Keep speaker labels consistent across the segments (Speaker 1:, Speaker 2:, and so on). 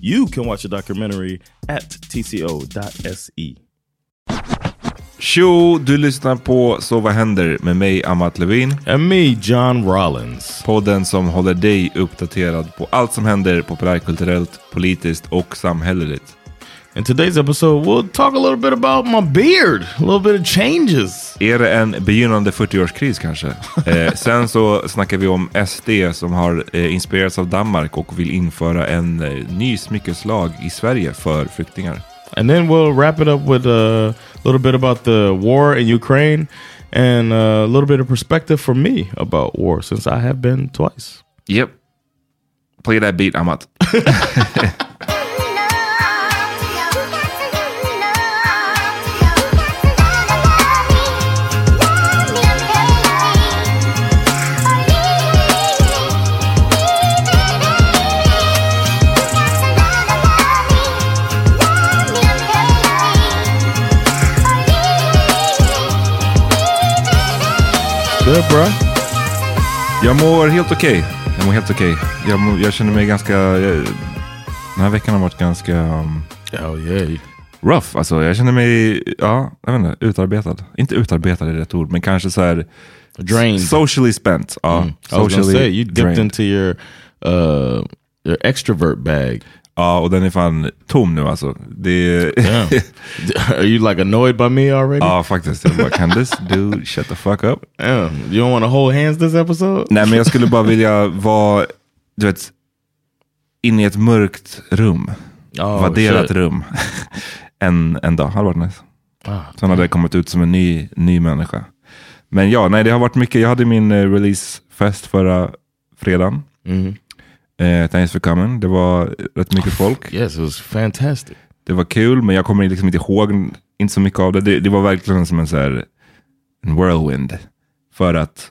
Speaker 1: You can watch the documentary at tco.se.
Speaker 2: Tjo, du lyssnar på Så vad händer med mig Amat Levin.
Speaker 1: And me, John Rollins.
Speaker 2: Podden som håller dig uppdaterad på allt som händer populärkulturellt, politiskt och samhälleligt.
Speaker 1: In today's episode, we'll talk a little bit about my beard. A little bit of changes.
Speaker 2: Är det en begynnande 40-årskris kanske? eh, sen så snackar vi om SD som har eh, inspirerats av Danmark och vill införa en eh, ny smyckeslag i Sverige för flyktingar.
Speaker 1: And then we'll wrap it up with a little bit about the war in Ukraine and a little bit of perspective from me about war since I have been twice.
Speaker 2: Yep. Play that beat, Amat.
Speaker 1: Bro.
Speaker 2: Jag mår helt okej. Jag mår helt okej. Jag, mår- jag känner mig ganska... Jag, den här veckan har varit ganska um,
Speaker 1: Oh yeah.
Speaker 2: rough. Alltså, jag känner mig, ja, jag vet inte, utarbetad. Inte utarbetad är rätt ord, men kanske så här...
Speaker 1: Drained.
Speaker 2: Socially spent. Ja,
Speaker 1: I was gonna
Speaker 2: socially
Speaker 1: say you dipped
Speaker 2: drained.
Speaker 1: into your uh your extrovert bag.
Speaker 2: Ja, och den är fan tom nu alltså. Det är...
Speaker 1: Are you like annoyed by me already?
Speaker 2: ja, faktiskt. Jag bara, can this dude shut the fuck up?
Speaker 1: Damn. You don't want to hold hands this episode?
Speaker 2: Nej, men jag skulle bara vilja vara, du vet, inne i ett mörkt rum.
Speaker 1: Oh,
Speaker 2: vadderat
Speaker 1: shit.
Speaker 2: rum. en, en dag, hade varit nice.
Speaker 1: Ah,
Speaker 2: Sen hade jag kommit ut som en ny, ny människa. Men ja, nej det har varit mycket. Jag hade min eh, releasefest förra fredagen.
Speaker 1: Mhm.
Speaker 2: Eh, thanks for coming. Det var rätt mycket folk.
Speaker 1: Yes, it was fantastic.
Speaker 2: Det var kul, men jag kommer liksom inte ihåg inte så mycket av det. Det, det var verkligen som en så här en whirlwind. För att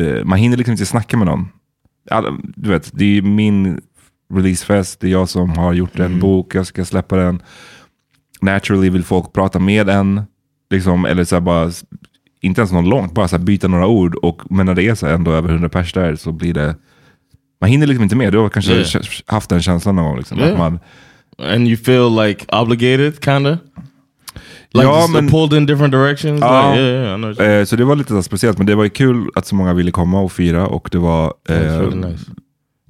Speaker 2: eh, man hinner liksom inte snacka med någon. Alla, du vet, det är min releasefest, det är jag som har gjort en
Speaker 1: Mm.
Speaker 2: bok, jag ska släppa den. Naturally vill folk prata med en. Liksom, eller så bara, inte ens någon långt, bara så byta några ord. Och, men när det är så ändå över 100 pers där så blir det, man hinner liksom inte med. Du har kanske
Speaker 1: Yeah.
Speaker 2: haft den känslan någon gång. Liksom,
Speaker 1: Yeah.
Speaker 2: att man,
Speaker 1: And you feel like obligated, kinda? Like
Speaker 2: Ja,
Speaker 1: just
Speaker 2: men-
Speaker 1: pulled in different directions?
Speaker 2: Ja.
Speaker 1: Like, yeah, yeah,
Speaker 2: eh, så det var lite speciellt, men det var ju kul att så många ville komma och fira. Och det var, eh,
Speaker 1: really nice.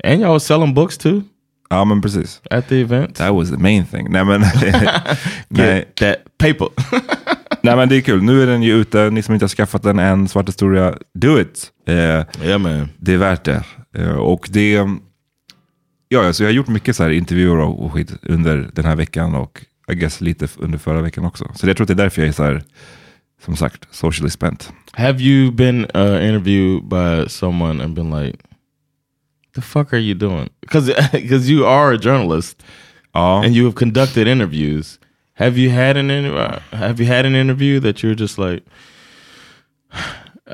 Speaker 1: And y'all was selling books too
Speaker 2: ja men precis.
Speaker 1: at the event?
Speaker 2: That was the main thing. Nej men, nej,
Speaker 1: that paper.
Speaker 2: nej men det är kul. Nu är den ju ute. Ni som inte har skaffat den än, Svart historia, do it. Eh,
Speaker 1: yeah, man.
Speaker 2: det är värt det. Eh, och det, ja alltså jag har gjort mycket så här intervjuer och, skit under den här veckan och I guess lite under förra veckan också. Så jag tror att det är därför jag är så här, som sagt, socially spent.
Speaker 1: Have you been uh, interviewed by someone and been like, "The fuck are you doing?" Because you are a journalist
Speaker 2: Ja,
Speaker 1: and you have conducted interviews. Have you had an inter- uh, Have you had an interview that you're just like,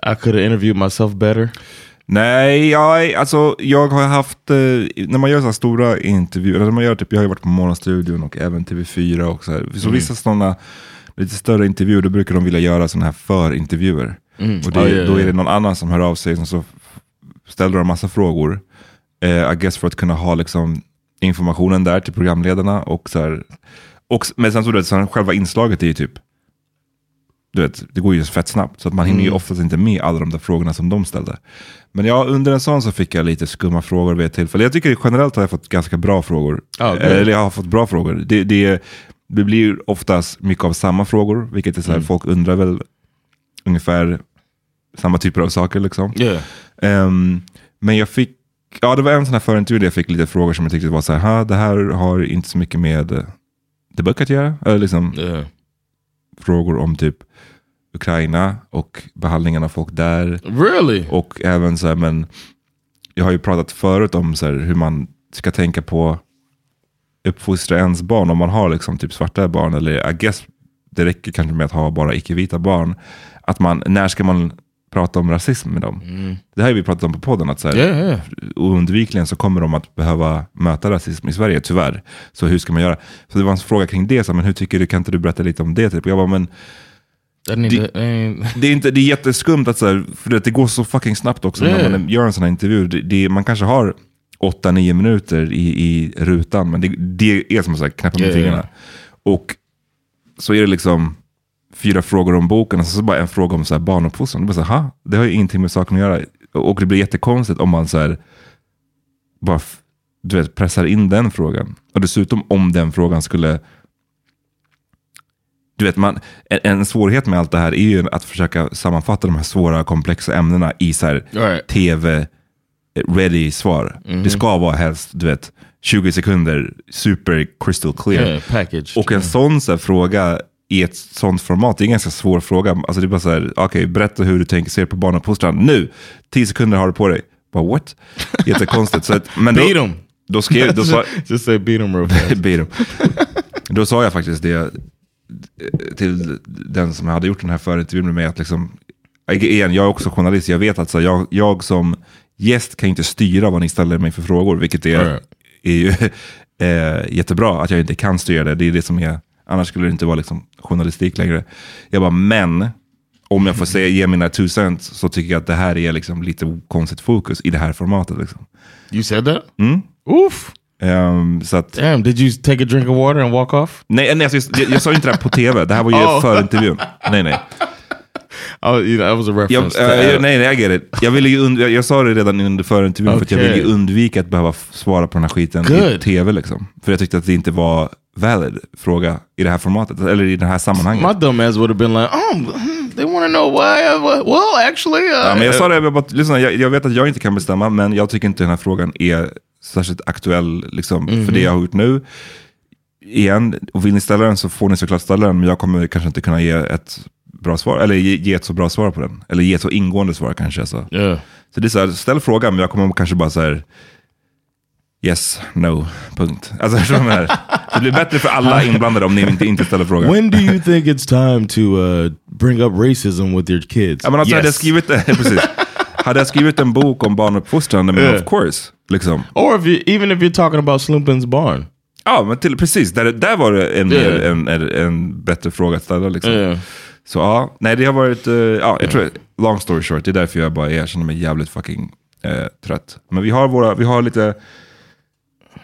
Speaker 1: I could have interviewed myself better?
Speaker 2: Nej, ja, alltså jag har haft, eh, när man gör så här stora intervjuer, eller när man gör typ, jag har ju varit på Morgonstudion och även TV4 och så här. Så vissa sådana lite större intervjuer, då brukar de vilja göra sådana här förintervjuer. Och det,
Speaker 1: Oh, yeah,
Speaker 2: då är det någon annan som hör av sig och så ställer de massa frågor. Eh, I guess för att kunna ha liksom informationen där till programledarna. Och så här, och, men sen så, du vet, så här, själva inslaget är ju typ, du vet, det går ju fett snabbt. Så att man hinner ju oftast inte med alla de där frågorna som de ställde. Men ja, under en sån så fick jag lite skumma frågor vid ett tillfälle. Jag tycker generellt har jag fått ganska bra frågor.
Speaker 1: Good.
Speaker 2: Eller jag har fått bra frågor. Det, det, det blir oftast mycket av samma frågor, vilket är så här, folk undrar väl ungefär samma typer av saker. Liksom.
Speaker 1: Yeah.
Speaker 2: Ehm, men jag fick, ja det var en sån här förintervju där jag fick lite frågor som jag tyckte var så här, "Ha, det här har inte så mycket med eh, The Book att göra. Eller liksom
Speaker 1: Yeah.
Speaker 2: Frågor om typ Ukraina och behandlingen av folk där.
Speaker 1: Really?
Speaker 2: Och även så här, men jag har ju pratat förut om så här, hur man ska tänka på uppfostra ens barn om man har liksom typ svarta barn. Eller I guess det räcker kanske med att ha bara icke-vita barn. Att man, när ska man prata om rasism med dem? Det här har vi pratat om på podden. Att så här,
Speaker 1: Yeah, yeah.
Speaker 2: oundvikligen så kommer de att behöva möta rasism i Sverige, tyvärr. Så hur ska man göra? Så det var en fråga kring det, så, här, men hur tycker du, kan inte du berätta lite om det? Typ? Jag bara, men Det- det är, inte, det är jätteskumt att så här, för det, det går så fucking snabbt också när
Speaker 1: Yeah.
Speaker 2: man gör en sån här intervju. Det, det, man kanske har 8-9 minuter i, i rutan, men det, det är som att knäppa med fingrarna. Och så är det liksom fyra frågor om boken och så, så bara en fråga om så här barnuppfostran. Det, bara så här, "Ha? det har ju ingenting med saken att göra. Och det blir jättekonstigt om man så här, bara du vet, pressar in den frågan. Och dessutom om den frågan skulle du vet, man, en, svårighet med allt det här är ju att försöka sammanfatta de här svåra komplexa ämnena i så här
Speaker 1: Right.
Speaker 2: tv-ready svar. Det ska vara helst, du vet, 20 sekunder, super crystal clear.
Speaker 1: Yeah, package.
Speaker 2: Och en sån så här, fråga i ett sånt format, det är en ganska svår fråga. Alltså det är bara så här, okej, berätta hur du tänker se på barnuppfostran nu. 10 sekunder har du på dig. Bara what? Jättekonstigt. Så att, men då,
Speaker 1: Beat 'em.
Speaker 2: Då skrev, då sa,
Speaker 1: Just say beat them real fast.
Speaker 2: Beat 'em. Då sa jag faktiskt det till den som hade gjort den här förintervjun med mig. Att liksom, igen, jag är också journalist, jag vet att så, jag, jag som gäst kan inte styra vad ni ställer mig för frågor. Vilket är,
Speaker 1: Right.
Speaker 2: är ju eh, jättebra att jag inte kan styra det. Det är det som är, annars skulle det inte vara liksom, journalistik längre. Jag bara, men om jag får säga, ge mina two cents så tycker jag att det här är liksom lite konstigt fokus i det här formatet. Liksom.
Speaker 1: You said that?
Speaker 2: Mm.
Speaker 1: Oof.
Speaker 2: Ehm, så att,
Speaker 1: Damn, did you take a drink of water and walk off?
Speaker 2: Nej, nej alltså, jag, jag sa inte det här på tv. Det här var ju
Speaker 1: Oh.
Speaker 2: för intervjun. Nej, nej.
Speaker 1: Oh, you know, that was a
Speaker 2: Jag,
Speaker 1: reference.
Speaker 2: eh,
Speaker 1: to
Speaker 2: jag, nej, nej, I get it. Jag, ville und- jag, jag sa det redan under förintervjun för att jag ville ju undvika att behöva svara på den här skiten i
Speaker 1: Good.
Speaker 2: tv. Liksom. För jag tyckte att det inte var valid fråga i det här formatet, eller i det här sammanhanget.
Speaker 1: My dumb ass would have been like, oh, hmm, they want to know why. I, well, actually, uh,
Speaker 2: Ja, men jag sa det, jag, bara, lyssna, jag, jag vet att jag inte kan bestämma, men jag tycker inte den här frågan är särskilt aktuell liksom, för det jag har gjort nu. Igen, och vill ni ställa den så får ni såklart ställa den, men jag kommer kanske inte kunna ge ett bra svar, eller ge, ge ett så bra svar på den. Eller ge ett så ingående svar kanske. Så,
Speaker 1: yeah.
Speaker 2: så det är så här, ställ frågan, men jag kommer kanske bara så här, yes, no, punkt. Alltså, förstår du? Det blir bättre för alla inblandade om ni inte, inte ställer frågan.
Speaker 1: When do you think it's time to uh, bring up racism with your kids?
Speaker 2: Ja, men alltså, hade, jag skrivit, precis. hade jag skrivit en bok om barnuppfostran, men
Speaker 1: Yeah.
Speaker 2: of course. Liksom.
Speaker 1: Or if you, even if you're talking about Slumpin's barn.
Speaker 2: Ja, men till, precis. Där, där var det en,
Speaker 1: Yeah.
Speaker 2: mer, en, en, en bättre fråga att ställa. Liksom.
Speaker 1: Yeah.
Speaker 2: Så ja, nej det har varit, eh, ja, jag tror, long story short, det är därför jag bara jag känner mig jävligt fucking eh, trött. Men vi har, våra, vi har lite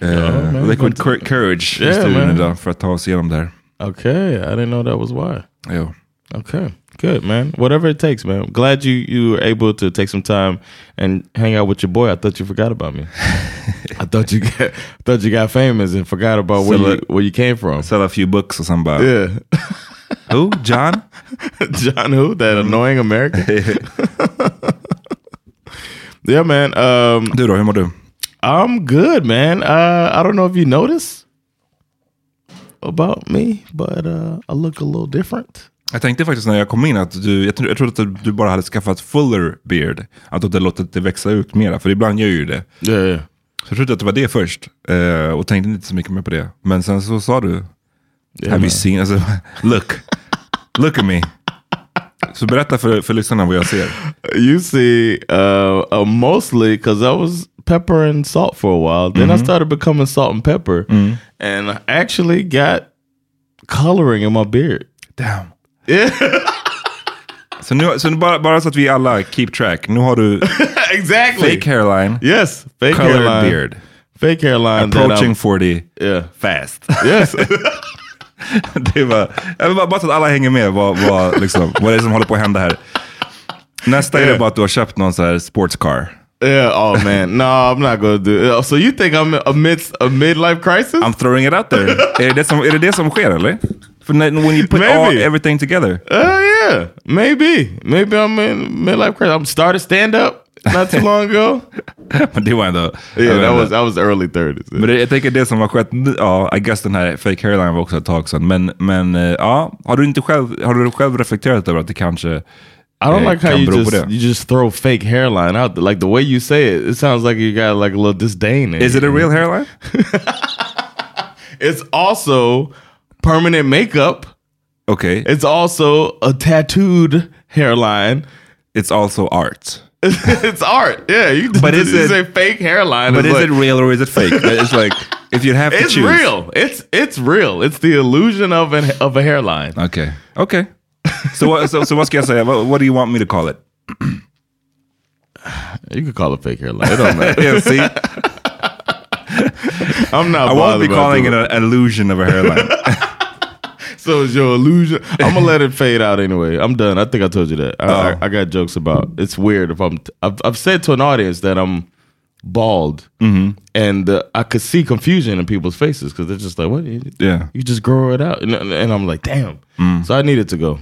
Speaker 2: eh,
Speaker 1: man,
Speaker 2: liquid
Speaker 1: but-
Speaker 2: cour- courage i
Speaker 1: Yeah,
Speaker 2: studion
Speaker 1: man.
Speaker 2: idag för att ta oss igenom det här.
Speaker 1: Okay, I didn't know that was why.
Speaker 2: Jo.
Speaker 1: Okay, good man. Whatever it takes, man. Glad you you were able to take some time and hang out with your boy. I thought you forgot about me. I thought you got thought you got famous and forgot about where you where you came from.
Speaker 2: Sell a few books or bara,
Speaker 1: Yeah,
Speaker 2: who? John?
Speaker 1: John who that annoying American. yeah, man. Um,
Speaker 2: Du då, hur mår du?
Speaker 1: I'm good, man. Uh, I don't know if you notice about me, but uh, I look a little different.
Speaker 2: Jag tänkte faktiskt när jag kom in att du, jag, jag trodde att du bara hade skaffat fuller beard. Att du hade låtit det växa ut mera, för ibland gör ju det.
Speaker 1: Yeah, yeah.
Speaker 2: Så jag trodde att det var det först. eh, och tänkte inte så mycket mer på det. Men sen så sa du, have
Speaker 1: man.
Speaker 2: you seen, alltså, look, look at me. Så berätta för, för lyssnarna vad jag ser.
Speaker 1: You see, uh, uh, mostly because I was pepper and salt for a while. Then I started becoming salt and pepper, and I actually got coloring in my beard.
Speaker 2: Damn.
Speaker 1: Yeah,
Speaker 2: Så, nu, så nu bara, bara så att vi alla keep track. Nu har du
Speaker 1: exactly.
Speaker 2: fake hairline,
Speaker 1: Yes, fake
Speaker 2: colored
Speaker 1: hairline,
Speaker 2: beard,
Speaker 1: fake hairline.
Speaker 2: approaching
Speaker 1: I'm-
Speaker 2: 40,
Speaker 1: Yeah.
Speaker 2: fast.
Speaker 1: Yes.
Speaker 2: det var, jag vill bara, bara att alla hänger med vad, vad, liksom, vad det är som håller på att hända här. Nästa är det
Speaker 1: Yeah.
Speaker 2: bara att du har köpt någon så här sports car.
Speaker 1: yeah. Oh man, no, I'm not gonna do. It. So you think I'm amidst a midlife crisis?
Speaker 2: I'm throwing it out there. är, det det som, är det det som sker eller? För when you put
Speaker 1: Maybe.
Speaker 2: all, everything together.
Speaker 1: Uh, yeah, maybe, maybe I'm in midlife crisis. I'm started stand up not too long ago.
Speaker 2: Men det var ändå...
Speaker 1: Yeah,
Speaker 2: uh,
Speaker 1: that was that was early thirties.
Speaker 2: Men det, jag tänker det som har skett, ja, I guess den här fake hairline var också ett tag sedan. Men, men ja, har du inte själv, har du själv reflekterat över att det kanske
Speaker 1: I don't
Speaker 2: eh,
Speaker 1: like how you
Speaker 2: bero
Speaker 1: just you just throw fake hairline out there. Like the way you say it, it sounds like you got like a little disdain. in
Speaker 2: Is it a real hairline?
Speaker 1: It's also permanent makeup.
Speaker 2: Okay.
Speaker 1: It's also a tattooed hairline.
Speaker 2: It's also art.
Speaker 1: it's art. Yeah, you
Speaker 2: But is it-
Speaker 1: say fake hairline?
Speaker 2: But
Speaker 1: it's
Speaker 2: is
Speaker 1: like-
Speaker 2: it real or is it fake? It's like, if you have to
Speaker 1: It's
Speaker 2: choose.
Speaker 1: real. It's it's real. It's the illusion of an of a hairline.
Speaker 2: Okay. Okay. So, what, so, so ska jag säga? What, what do you want me to call it?
Speaker 1: You could call it fake hairline. It don't matter.
Speaker 2: Yeah, see?
Speaker 1: I'm not.
Speaker 2: I won't be calling it. an illusion of a hairline.
Speaker 1: So it's your illusion. I'm gonna let it fade out anyway. I'm done. I think I told you that. I,
Speaker 2: Oh.
Speaker 1: I, I got jokes about. It's weird if I'm. I've, I've said to an audience that I'm bald,
Speaker 2: Mm-hmm.
Speaker 1: and uh, I could see confusion in people's faces because they're just like, "What? You,
Speaker 2: Yeah. Mm.
Speaker 1: you just grow it out," and, and I'm like, "Damn." So I needed to go.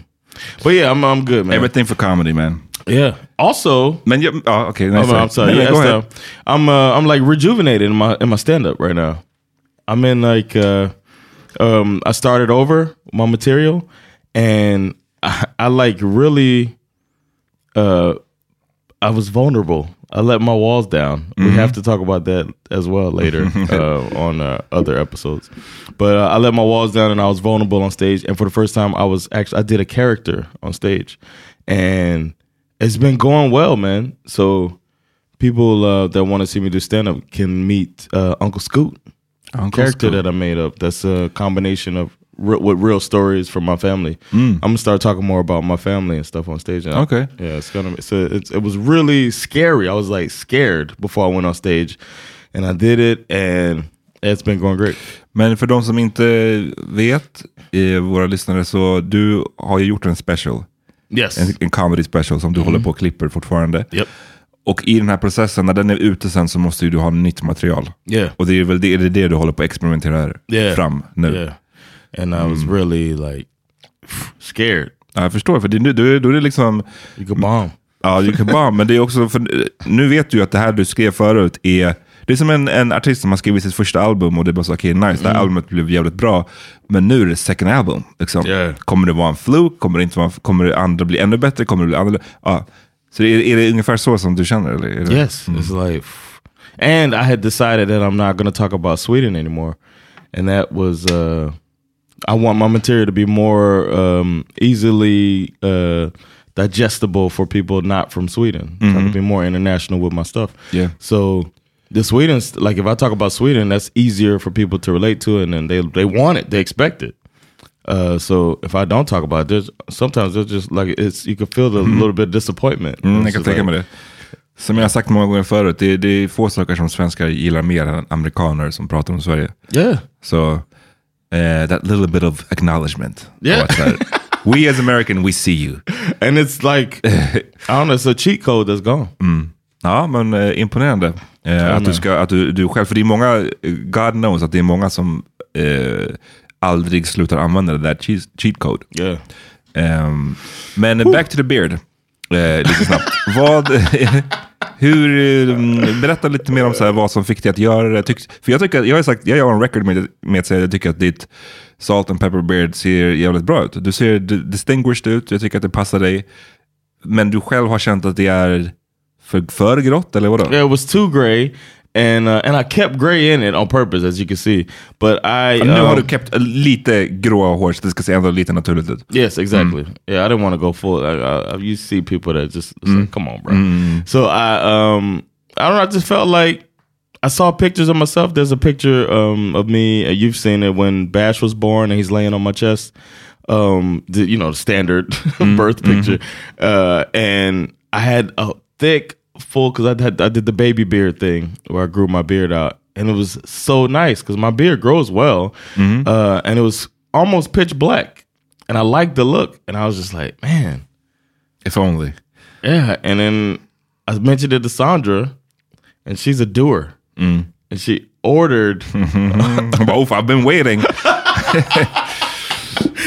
Speaker 1: But yeah, I'm I'm good, man.
Speaker 2: Everything for comedy, man.
Speaker 1: Yeah. Also,
Speaker 2: Men jag, ja, okej.
Speaker 1: I'm. I'm sorry.
Speaker 2: Nej,
Speaker 1: Yeah,
Speaker 2: go ahead.
Speaker 1: I'm uh, I'm like rejuvenated in my in my stand up right now. I'm in like uh, um, I started over my material, and I, I like really uh, I was vulnerable. I let my walls down. We have to talk about that as well later uh, on uh, other episodes. But uh, I let my walls down and I was vulnerable on stage. And for the first time, I was actually I did a character on stage, and it's been going well, man. So people uh, that want to see me do stand up can meet uh, Uncle Scoot,
Speaker 2: Uncle
Speaker 1: character
Speaker 2: Scoot.
Speaker 1: that I made up. That's a combination of re- with real stories from my family. I'm gonna start talking more about my family and stuff on stage. I-
Speaker 2: Okay.
Speaker 1: yeah, it's gonna. It's a, it's, it was really scary. I was like scared before I went on stage, and I did it, and it's been going great.
Speaker 2: Men för de som inte vet, eh, våra lyssnare, så du har ju gjort en special.
Speaker 1: Yes.
Speaker 2: En, en comedy special som du håller på och klipper fortfarande.
Speaker 1: Yep.
Speaker 2: Och i den här processen, när den är ute sen så måste ju du ha nytt material.
Speaker 1: Yeah.
Speaker 2: Och det är väl det, är det, du håller på att experimentera
Speaker 1: Yeah.
Speaker 2: fram nu.
Speaker 1: Yeah. And I was really like scared.
Speaker 2: Ja, jag förstår, för det, då, då är det liksom,
Speaker 1: You could bomb.
Speaker 2: ja du kan bara, men det är också, för, nu vet du ju att det här du skrev förut är, det är som en, en artist som har skrivit sitt första album och det är bara så, okej nice, det här albumet blev jävligt bra. Men nu är det second album. Liksom.
Speaker 1: Yeah.
Speaker 2: Kommer det vara en fluke? Kommer det, inte vara, kommer det andra bli ännu bättre? Kommer det bli annorlunda? Ja. Så är, är det ungefär så som du känner? Eller? Är det,
Speaker 1: Yes, it's like, and I had decided that I'm not going to talk about Sweden anymore, and that was uh, I want my material to be more um, easily uh, digestible for people not from Sweden. Trying to be more international with my stuff.
Speaker 2: Yeah.
Speaker 1: So the Sweden's like if I talk about Sweden, that's easier for people to relate to, and then they they want it, they expect it. Uh, so if I don't talk about it, there's sometimes there's just like it's you can feel the little bit of disappointment.
Speaker 2: Mm, jag
Speaker 1: It's
Speaker 2: kan tänka mig det. Som jag har sagt många gånger förut, det det är få saker som svenskar gillar mer än amerikaner som pratar om Sverige.
Speaker 1: Yeah.
Speaker 2: Så, eh, that little bit of acknowledgement.
Speaker 1: Yeah.
Speaker 2: We as American, we see you.
Speaker 1: And it's like I don't know, it's a cheat code that's gone.
Speaker 2: Ja, men eh, imponerande. Eh, att du, ska, att du, du själv, för det är många, eh, God knows att det är många som eh, aldrig slutar använda det där cheat, code.
Speaker 1: Yeah.
Speaker 2: Ehm, men back to the beard, eh, lite snabbt. vad, hur, eh, berätta lite mer om så här, vad som fick dig att göra det. Tyck, för jag, tycker, att- jag har sagt, jag har en record med, med att säga att jag tycker att ditt Salt and Pepper Beard ser jävligt bra ut. Du ser di- distinguished ut, jag tycker att det passar dig. Men du själv har känt att det är för, för grått, eller vadå?
Speaker 1: Yeah, it was too gray, and uh, and I kept gray in it on purpose, as you can see. But I
Speaker 2: nu har
Speaker 1: um,
Speaker 2: du kept lite gråa hår så det ska se ändå lite naturligt ut.
Speaker 1: Yes, exactly. Yeah, I didn't want to go full. I, I, you see people that just it's like, come on, bro. So I um I don't know. I just felt like I saw pictures of myself. There's a picture um of me. Uh, you've seen it when Bash was born and he's laying on my chest. Um, the, you know, the standard birth picture. Uh, and I had a thick, full because I had I did the baby beard thing where I grew my beard out, and it was so nice because my beard grows well, uh, and it was almost pitch black and I liked the look, and I was just like, man,
Speaker 2: If only.
Speaker 1: yeah. And then I mentioned it to Sandra, and she's a doer, and she ordered.
Speaker 2: both. I've been waiting.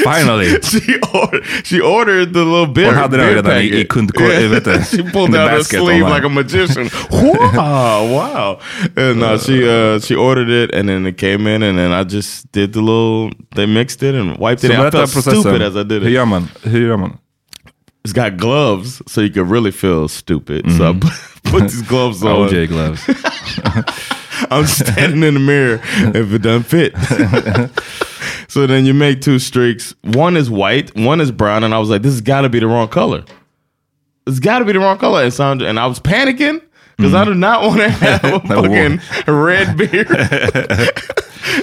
Speaker 2: Finally.
Speaker 1: she ordered. She ordered the little beard.
Speaker 2: Hon hade den redan i- i
Speaker 1: packet.
Speaker 2: kundkorg, vet du,
Speaker 1: she pulled out her sleeve like a magician. wow, wow. And uh, she uh, she ordered it, and then it came in, and then I just did the little. They mixed it and wiped
Speaker 2: Så
Speaker 1: it. I felt
Speaker 2: processen.
Speaker 1: stupid as I did
Speaker 2: Hur
Speaker 1: it.
Speaker 2: gör man? Hur gör man?
Speaker 1: It's got gloves, so you can really feel stupid. So I put, put these gloves on.
Speaker 2: OJ gloves.
Speaker 1: I'm standing in the mirror if it doesn't fit. so then you make two streaks. One is white, one is brown, and I was like, this has got to be the wrong color. It's got to be the wrong color. And, sound, and I was panicking because I do not want to have a fucking red beard.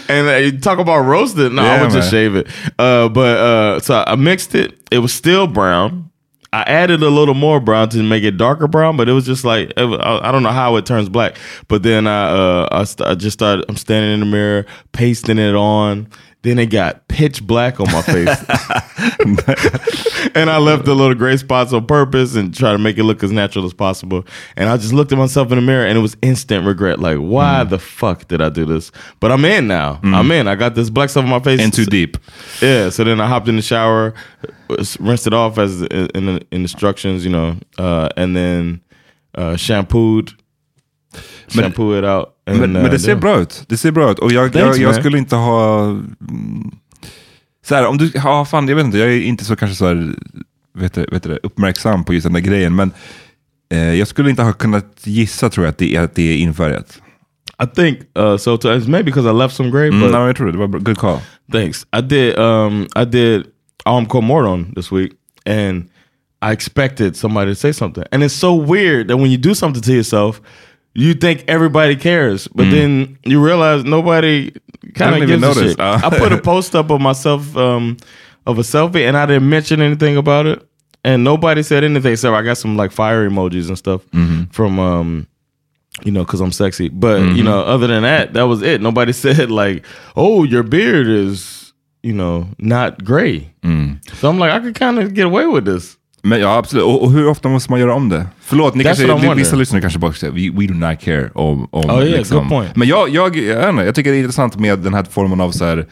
Speaker 1: and uh, you talk about roasted. No, I
Speaker 2: Yeah,
Speaker 1: would just shave it. Uh, but uh, so I mixed it. It was still brown. I added a little more brown to make it darker brown, but it was just like it I, I don't know how it turns black. But then I uh, I, st- I just started. I'm standing in the mirror, pasting it on. Then it got pitch black on my face, and I left the little gray spots on purpose and try to make it look as natural as possible. And I just looked at myself in the mirror, and it was instant regret. Like, why the fuck did I do this? But I'm in now. I'm in. I got this black stuff on my face.
Speaker 2: In too deep.
Speaker 1: Yeah, so then I hopped in the shower, rinsed it off as in the in instructions, you know, uh, and then uh, shampooed, shampoo it out. And,
Speaker 2: Men,
Speaker 1: uh,
Speaker 2: men det ser bra ut. Det ser bra ut. Och jag,
Speaker 1: Thanks,
Speaker 2: jag, jag skulle inte ha... mm, Så här, om du, ja, fan, jag vet inte, jag är inte så kanske så här, vet du, vet du, uppmärksam på just den där grejen. Men eh, jag skulle inte ha kunnat gissa tror jag att det att det är infärgat.
Speaker 1: I think uh, so. To, it's maybe because I left some gray,
Speaker 2: Mm,
Speaker 1: but
Speaker 2: det. Det var bra. good call.
Speaker 1: thanks. I did. Um, I did Almco Mordon this week, and I expected somebody to say something. And it's so weird that when you do something to yourself, you think everybody cares, but then you realize nobody kind of gives a shit.
Speaker 2: Uh.
Speaker 1: I put a post up of myself um, of a selfie, and I didn't mention anything about it, and nobody said anything. So I got some like fire emojis and stuff from. Um, you know, because I'm sexy. But you know, other than that, that was it. Nobody said like, "Oh, your beard is, you know, not gray." So I'm like, I could kind of get away with this.
Speaker 2: Men ja, absolut. Och, och hur ofta måste man göra om det? Förlåt, ni
Speaker 1: That's
Speaker 2: kanske, vissa lyssnare kanske bara säger we, we do not care om, om
Speaker 1: Oh, yeah,
Speaker 2: liksom.
Speaker 1: good point.
Speaker 2: Men jag, jag, jag, inte, jag tycker det är intressant med den här formen av så här,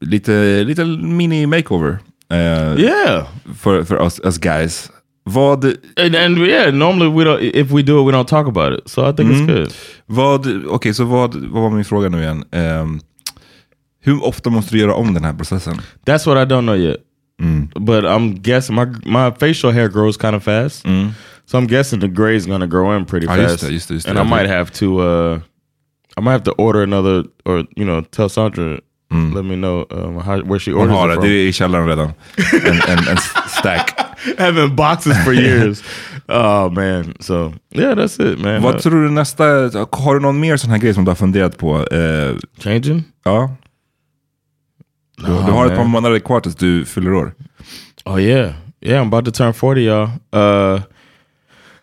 Speaker 2: lite, lite mini-makeover. eh,
Speaker 1: Yeah,
Speaker 2: För, för oss us guys. Vad,
Speaker 1: and, and yeah, normally we don't. If we do it, we don't talk about it. So I think it's good.
Speaker 2: vad, okej, så vad, vad var min fråga nu igen? Ehm, hur ofta måste du göra om den här processen?
Speaker 1: That's what I don't know yet. But I'm guessing my my facial hair grows kind of fast, so I'm guessing the gray is gonna grow in pretty
Speaker 2: Ah,
Speaker 1: fast.
Speaker 2: just det, just det, just det.
Speaker 1: and I might have to uh, I might have to order another, or you know, tell Sandra. Let me know um, how, where she
Speaker 2: Hon
Speaker 1: orders
Speaker 2: har
Speaker 1: it
Speaker 2: det, det är i källaren redan. En, en, en stack.
Speaker 1: Having boxes for years. oh man. So yeah, that's it, man.
Speaker 2: Vad
Speaker 1: Uh,
Speaker 2: tror du nästa, har du någon mer sån här grej som du har funderat på? Eh,
Speaker 1: changing?
Speaker 2: ja. Du, du
Speaker 1: Nah,
Speaker 2: har ett par
Speaker 1: man.
Speaker 2: månader kvar tills du fyller år.
Speaker 1: Oh yeah, yeah. I'm about to turn forty, y'all. Uh,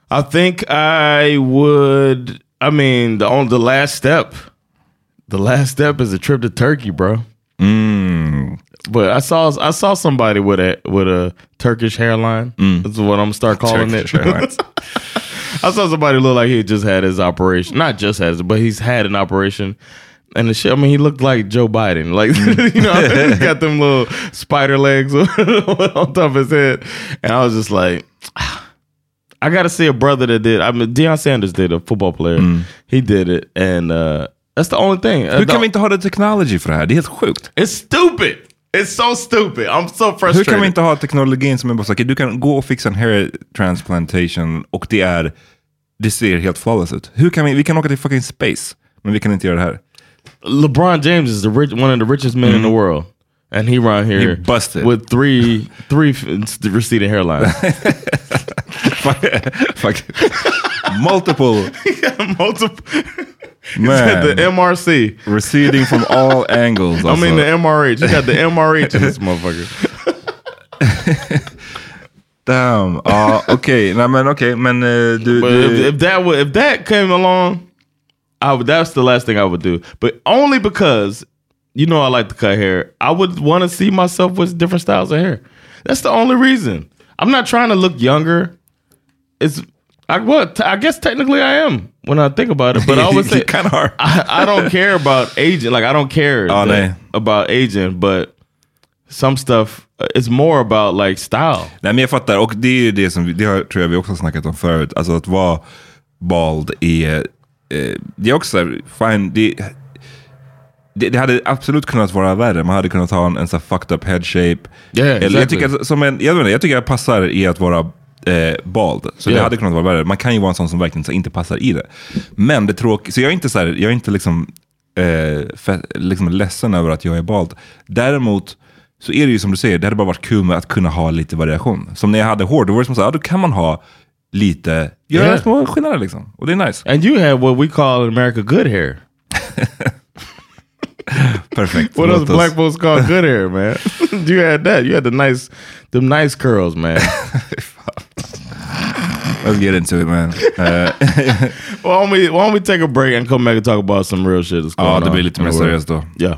Speaker 1: I think I would. I mean, the on the last step, the last step is a trip to Turkey, bro.
Speaker 2: Mm.
Speaker 1: But I saw I saw somebody with a with a Turkish hairline. That's what I'm gonna start calling
Speaker 2: Turkish
Speaker 1: it. I saw somebody look like he just had his operation. Not just has it, but he's had an operation. And the shit, I mean, he looked like Joe Biden. Like, you know, he's got them little spider legs on top of his head. And I was just like, I got to see a brother that did. I mean, Deion Sanders did, a football player. He did it. And uh, that's the only thing.
Speaker 2: Hur
Speaker 1: The-
Speaker 2: kan vi inte ha det technology för det här? Det är helt sjukt.
Speaker 1: It's stupid. It's so stupid. I'm so
Speaker 2: Hur
Speaker 1: frustrated.
Speaker 2: kan vi inte ha teknologin som är bara så, okej, du kan gå och fixa en hair transplantation och det är, det ser helt flawless ut. Hur kan vi, vi kan åka till fucking space, men vi kan inte göra det här.
Speaker 1: LeBron James is the rich, one of the richest men in the world, and he around here
Speaker 2: He busted.
Speaker 1: with three three f- receding hairlines.
Speaker 2: fuck, fuck. Multiple,
Speaker 1: Multiple.
Speaker 2: man.
Speaker 1: the MRC.
Speaker 2: Receding from all angles.
Speaker 1: I mean the MRH. You got the MRH in this motherfucker.
Speaker 2: Damn. Ja, okej. Nej men okej, men eh, du...
Speaker 1: But
Speaker 2: du
Speaker 1: if, if that would if that came along, I would. That's the last thing I would do. But only because you know I like to cut hair. I would want to see myself with different styles of hair. That's the only reason. I'm not trying to look younger. It's I well, t- I guess technically I am when I think about it. But I always say
Speaker 2: You kinda are.
Speaker 1: I, I don't care about aging. Like I don't care
Speaker 2: Oh,
Speaker 1: that- about aging. But some stuff uh, it's more about like style.
Speaker 2: Nej men jag fattar, och det är ju det som vi- det har, tror jag vi också snackat om förut. Alltså att vara bald är, eh, det är också så här, fine, det, det, det hade absolut kunnat vara värre. Man hade kunnat ha en, en så här fucked up head shape.
Speaker 1: Yeah,
Speaker 2: Eller jag
Speaker 1: exactly.
Speaker 2: tycker att, som en, jag, jag tycker jag passar i att vara eh, bald. Så det
Speaker 1: Yeah.
Speaker 2: hade kunnat vara värre. Man kan ju vara en sån som verkligen så, inte passar i det. Men det tråkiga, så jag är inte så här, jag är inte liksom, eh, fe, liksom ledsen över att jag är bald. Däremot så är det ju som du säger, det hade bara varit kul med att kunna ha lite variation. Som när jag hade hår, då var det som ja, då kan man ha lite, göra
Speaker 1: Yeah.
Speaker 2: små skillnader liksom. Och det är nice.
Speaker 1: And you have what we call in America good hair.
Speaker 2: Perfect.
Speaker 1: What
Speaker 2: Låt
Speaker 1: else
Speaker 2: oss-
Speaker 1: black folks call good hair, man? you had that. You had the nice, them nice curls, man.
Speaker 2: Let's get into it man. Eh,
Speaker 1: why don't we Why don't we take a break and come back and talk about some real shit that's going
Speaker 2: ja,
Speaker 1: on?
Speaker 2: det blir lite mer seriöst då.
Speaker 1: Yeah.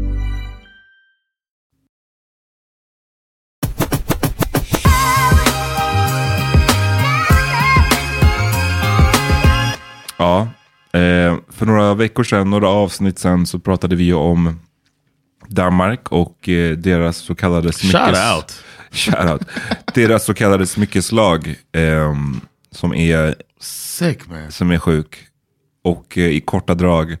Speaker 2: Ja, eh, för några veckor sedan, några avsnitt sedan så pratade vi om Danmark och eh, deras så kallade smyckes...
Speaker 1: Shout out.
Speaker 2: Shout out. deras så kallade smyckeslag. Eh, som är,
Speaker 1: Sick man.
Speaker 2: som är sjuk. Och eh, i korta drag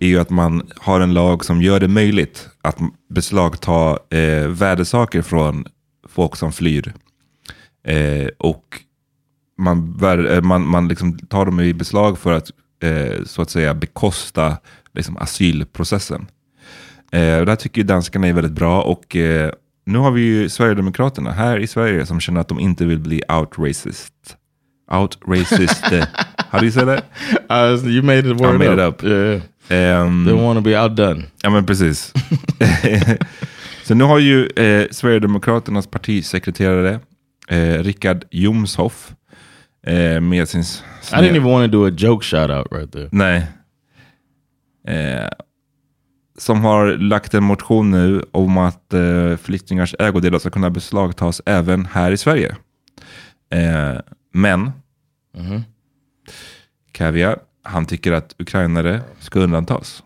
Speaker 2: är ju att man har en lag som gör det möjligt att beslagta eh, värdesaker från folk som flyr. Eh, och man, eh, man, man liksom tar dem i beslag för att eh, så att säga bekosta liksom, asylprocessen. Eh, här tycker ju danskarna är väldigt bra och eh, nu har vi ju Sverigedemokraterna här i Sverige som känner att de inte vill bli out-racist. Out-racist. how do you say that?
Speaker 1: Uh, you made it word
Speaker 2: made it
Speaker 1: up.
Speaker 2: up.
Speaker 1: Yeah.
Speaker 2: Ehm,
Speaker 1: They want to be outdone.
Speaker 2: Ja men precis. Så nu har ju eh, Sverigedemokraternas partisekreterare eh, Rickard Jomshoff eh, med sin... s-
Speaker 1: I didn't even want to do a joke shout out right there.
Speaker 2: Nej. Eh, som har lagt en motion nu om att eh, flyktingars ägodelar ska kunna beslagtas även här i Sverige. Eh, men, Kaviar, han tycker att ukrainare ska undantas.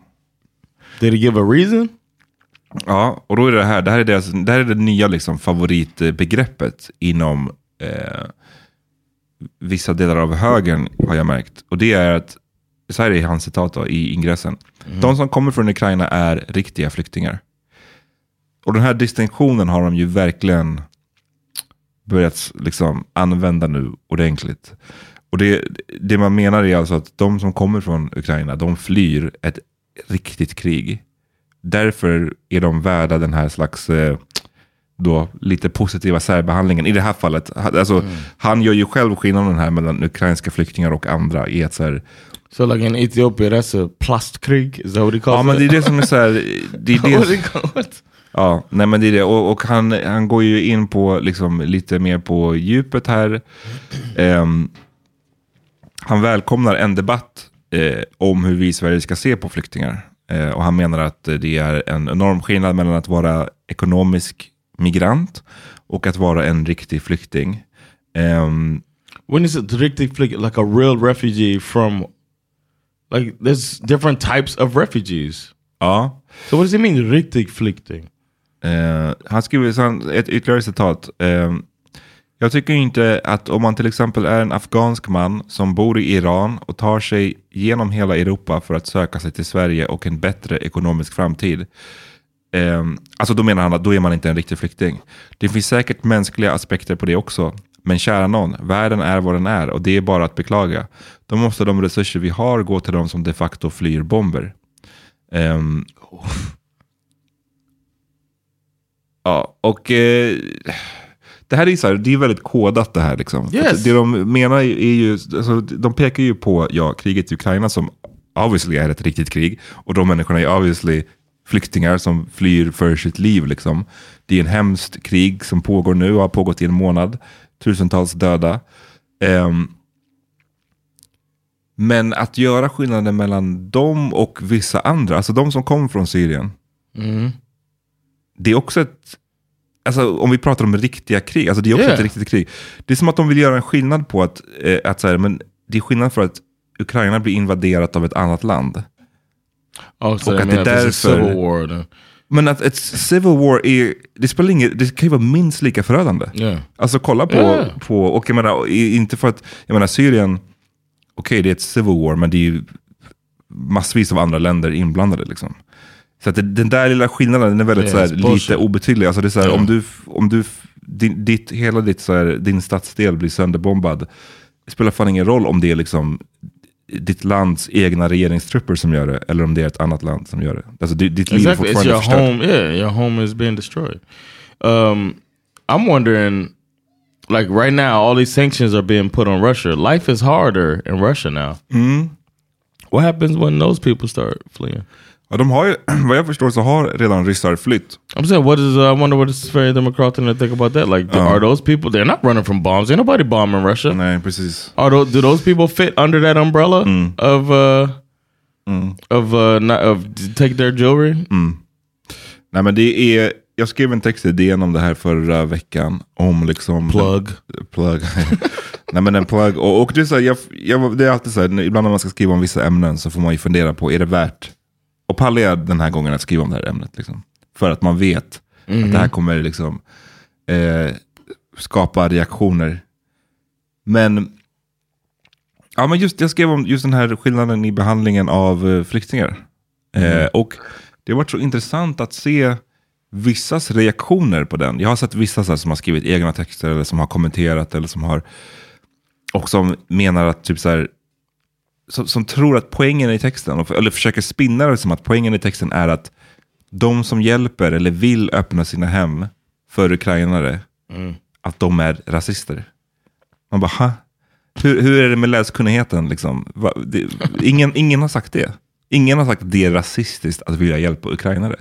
Speaker 1: Did he give a reason?
Speaker 2: Ja, och då är det här, det här är, deras, det, här är det nya liksom favoritbegreppet inom eh, vissa delar av högern har jag märkt. Och det är att, så här är hans citat då, i ingressen. De som kommer från Ukraina är riktiga flyktingar. Och den här distinktionen har de ju verkligen börjat liksom använda nu ordentligt. Och det, det man menar är alltså att de som kommer från Ukraina, de flyr ett riktigt krig. Därför är de värda den här slags eh, då, lite positiva särbehandlingen. I det här fallet, alltså, han gör ju själv skillnaden här mellan ukrainska flyktingar och andra. I att så här,
Speaker 1: So like in Ethiopia, that's a plastkrig? Is that what he calls
Speaker 2: ja men det är det som är så här, det är det,
Speaker 1: it?
Speaker 2: Ja, nej men det är det. Och, och han, han går ju in på liksom lite mer på djupet här. Ehm, han välkomnar en debatt eh, om hur vi i Sverige ska se på flyktingar. Eh, och han menar att eh, det är en enorm skillnad mellan att vara ekonomisk migrant och att vara en riktig flykting. Ehm,
Speaker 1: When is it riktigt flick like a real refugee from like there's different types of refugees.
Speaker 2: ja.
Speaker 1: So what does it mean riktig flykting?
Speaker 2: Eh, han skriver ett ytterligare citat. Eh, jag tycker inte att om man till exempel är en afghansk man som bor i Iran och tar sig genom hela Europa för att söka sig till Sverige och en bättre ekonomisk framtid. Eh, alltså då menar han att då är man inte en riktig flykting. Det finns säkert mänskliga aspekter på det också. Men kära någon, världen är vad den är och det är bara att beklaga. Då måste de resurser vi har gå till de som de facto flyr bomber. Ehm, Ja, och eh, det här är så här, det är väldigt kodat det här. Liksom.
Speaker 1: Yes.
Speaker 2: Det de menar är ju, alltså, de pekar ju på ja, kriget i Ukraina som obviously är ett riktigt krig. Och de människorna är obviously flyktingar som flyr för sitt liv. Liksom. Det är en hemskt krig som pågår nu och har pågått i en månad. Tusentals döda. Ehm, men att göra skillnaden mellan dem och vissa andra, alltså de som kommer från Syrien. Det är också ett, alltså om vi pratar om riktiga krig, alltså det är också
Speaker 1: Yeah.
Speaker 2: ett riktigt krig. Det är som att de vill göra en skillnad på att, eh, att så här, men det är skillnad för att Ukraina blir invaderat av ett annat land.
Speaker 1: Oh, so
Speaker 2: Och att det
Speaker 1: a
Speaker 2: därför-
Speaker 1: civil war.
Speaker 2: Men att ett civil war är, det spelar ingen, det kan ju vara minst lika förödande.
Speaker 1: Yeah.
Speaker 2: Alltså kolla på,
Speaker 1: Ja.
Speaker 2: på och jag menar, inte för att, jag menar Syrien, okej det är ett civil war, men det är ju massvis av andra länder inblandade liksom. Så att det, den där lilla skillnaden den är väldigt
Speaker 1: Ja,
Speaker 2: så lite obetydlig. Alltså det är så här,
Speaker 1: Ja.
Speaker 2: om du, om du din, ditt, hela ditt, så här, din stadsdel blir sönderbombad, det spelar fan ingen roll om det är liksom ditt lands egna regeringstrupper som gör det, eller om det är ett annat land som gör det. Alltså di- ditt liv är
Speaker 1: Exactly. It's
Speaker 2: fortfarande
Speaker 1: your
Speaker 2: förstört.
Speaker 1: home. Yeah, your home is being destroyed. Um, I'm wondering, like right now, all these sanctions are being put on Russia. Life is harder in Russia now. What happens when those people start fleeing?
Speaker 2: Ja, de har ju, vad jag förstår så har redan ryssar flytt.
Speaker 1: I'm saying, what is? Uh, I wonder what is to think about that. Like, are those people? They're not running from bombs. Ain't nobody bombing Russia.
Speaker 2: Nej, precis.
Speaker 1: Are those, do those people fit under that umbrella of uh, of uh, not, of take their jewelry?
Speaker 2: Nej men det är, jag skrev en text i DN om det här förra veckan. Om liksom...
Speaker 1: Plug.
Speaker 2: plug. Nej men en plug. Och, och det, är så här, jag, jag, det är alltid så här, ibland när man ska skriva om vissa ämnen så får man ju fundera på, är det värt? Och pallar jag den här gången att skriva om det här ämnet? Liksom? För att man vet att det här kommer liksom eh, skapa reaktioner. Men Ja, men just, jag skrev om just den här skillnaden i behandlingen av eh, flyktingar. Eh, och det har varit så intressant att se vissas reaktioner på den. Jag har sett vissa här, som har skrivit egna texter eller som har kommenterat eller som har och som menar att typ så här, som, som tror att poängen i texten, eller försöker spinna det som att poängen i texten är att de som hjälper eller vill öppna sina hem för ukrainare, att de är rasister. Man bara, ha? Hur, hur är det med läskunnigheten? Liksom? Va, det, ingen, ingen har sagt det. Ingen har sagt att det är rasistiskt att vilja hjälpa ukrainare.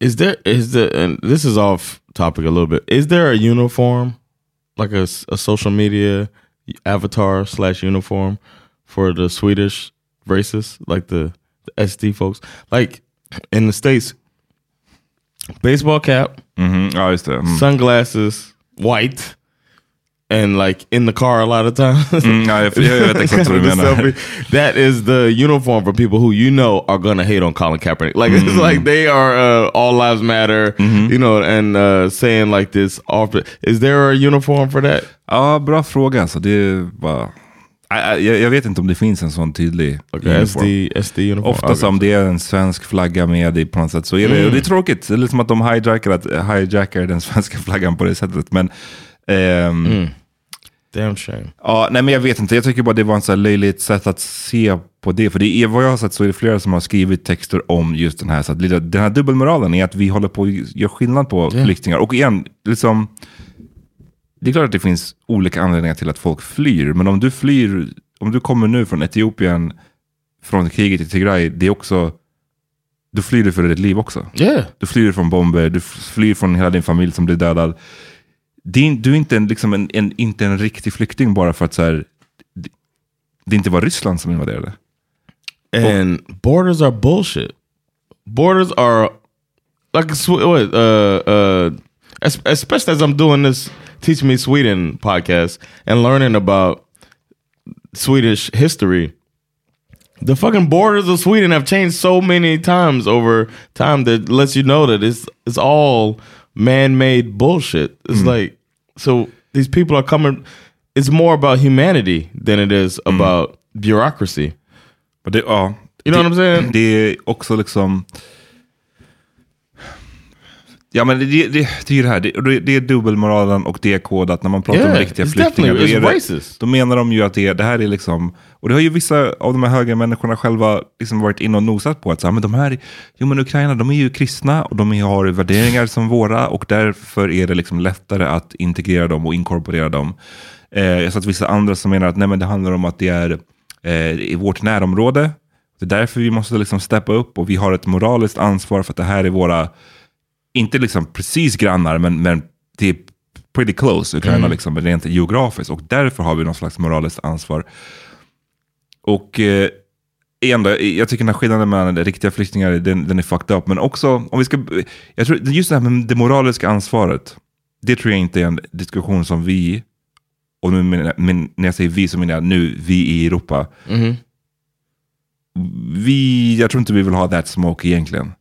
Speaker 1: Is there is there and this is off topic a little bit. Is there a uniform, like a, a social media avatar slash uniform for the Swedish racists, like the, the SD folks? Like in the states, baseball cap,
Speaker 2: mm-hmm. Det. Mm.
Speaker 1: sunglasses, white, and like in the car a lot of times.
Speaker 2: Mm, vet exakt vad du
Speaker 1: The
Speaker 2: menar.
Speaker 1: selfie. That is the uniform for people who you know are gonna hate on Colin Kaepernick. Like it's like they are uh, all lives matter, you know, and uh, saying like this often. Is there a uniform for that?
Speaker 2: Ja, bra fråga. Alltså, det bara... Jag, jag vet inte om det finns en sån tydlig
Speaker 1: Okay,
Speaker 2: uniform.
Speaker 1: SD SD uniform.
Speaker 2: Ofta som det är en svensk flagga med i på något sätt så är det, och det är tråkigt. Det är liksom att de hijackar, att, hijackar den svenska flaggan på det sättet. Men, ehm,
Speaker 1: Damn shame.
Speaker 2: ja, nej, men jag vet inte, jag tycker bara det var en så här löjligt sätt att se på det. För det är, vad jag har sett så är det flera som har skrivit texter om just den här. Så att, den här dubbelmoralen är att vi håller på att göra skillnad på flyktingar. Och igen, liksom, det är klart att det finns olika anledningar till att folk flyr. Men om du flyr, om du kommer nu från Etiopien, från kriget i Tigray, det är också, du flyr för ditt liv också.
Speaker 1: Yeah.
Speaker 2: Du flyr från bomber, du flyr från hela din familj som blir dödad. Är, du är inte en, liksom en, en, inte en riktig flykting bara för att så här, det, det inte var Ryssland som invaderade.
Speaker 1: And borders are bullshit. Borders are like a what, uh, uh, especially as I'm doing this Teach Me Sweden podcast and learning about Swedish history. The fucking borders of Sweden have changed so many times over time that lets you know that it's it's all man-made bullshit. It's hmm. like so these people are coming. It's more about humanity than it is hmm. about bureaucracy.
Speaker 2: But det, ja,
Speaker 1: You know
Speaker 2: det,
Speaker 1: what I'm saying?
Speaker 2: Det är också liksom... Ja men det, det, det, är ju det här, det, det är dubbelmoralen och det är kodat när man pratar
Speaker 1: Yeah,
Speaker 2: om riktiga flyktingar. Då, är det, då menar de ju att det, det här är liksom, och det har ju vissa av de här höga människorna själva liksom varit inne och nosat på att så här, men de här, jo men Ukraina de är ju kristna och de har värderingar som våra och därför är det liksom lättare att integrera dem och inkorporera dem. Eh, jag har vissa andra som menar att nej, men det handlar om att det är eh, i vårt närområde. Det är därför vi måste liksom steppa upp och vi har ett moraliskt ansvar för att det här är våra, inte liksom precis grannar, men, men det är pretty close, Ukraina, liksom, rent geografiskt. Och därför har vi någon slags moraliskt ansvar. Och eh, igen då, jag tycker den här skillnaden mellan riktiga flyktingar, den, den är fucked up. Men också, om vi ska, jag tror just det här med det moraliska ansvaret, det tror jag inte är en diskussion som vi, och nu menar, men när jag säger vi så menar jag nu, vi i Europa, vi, jag tror inte vi vill ha that smoke egentligen.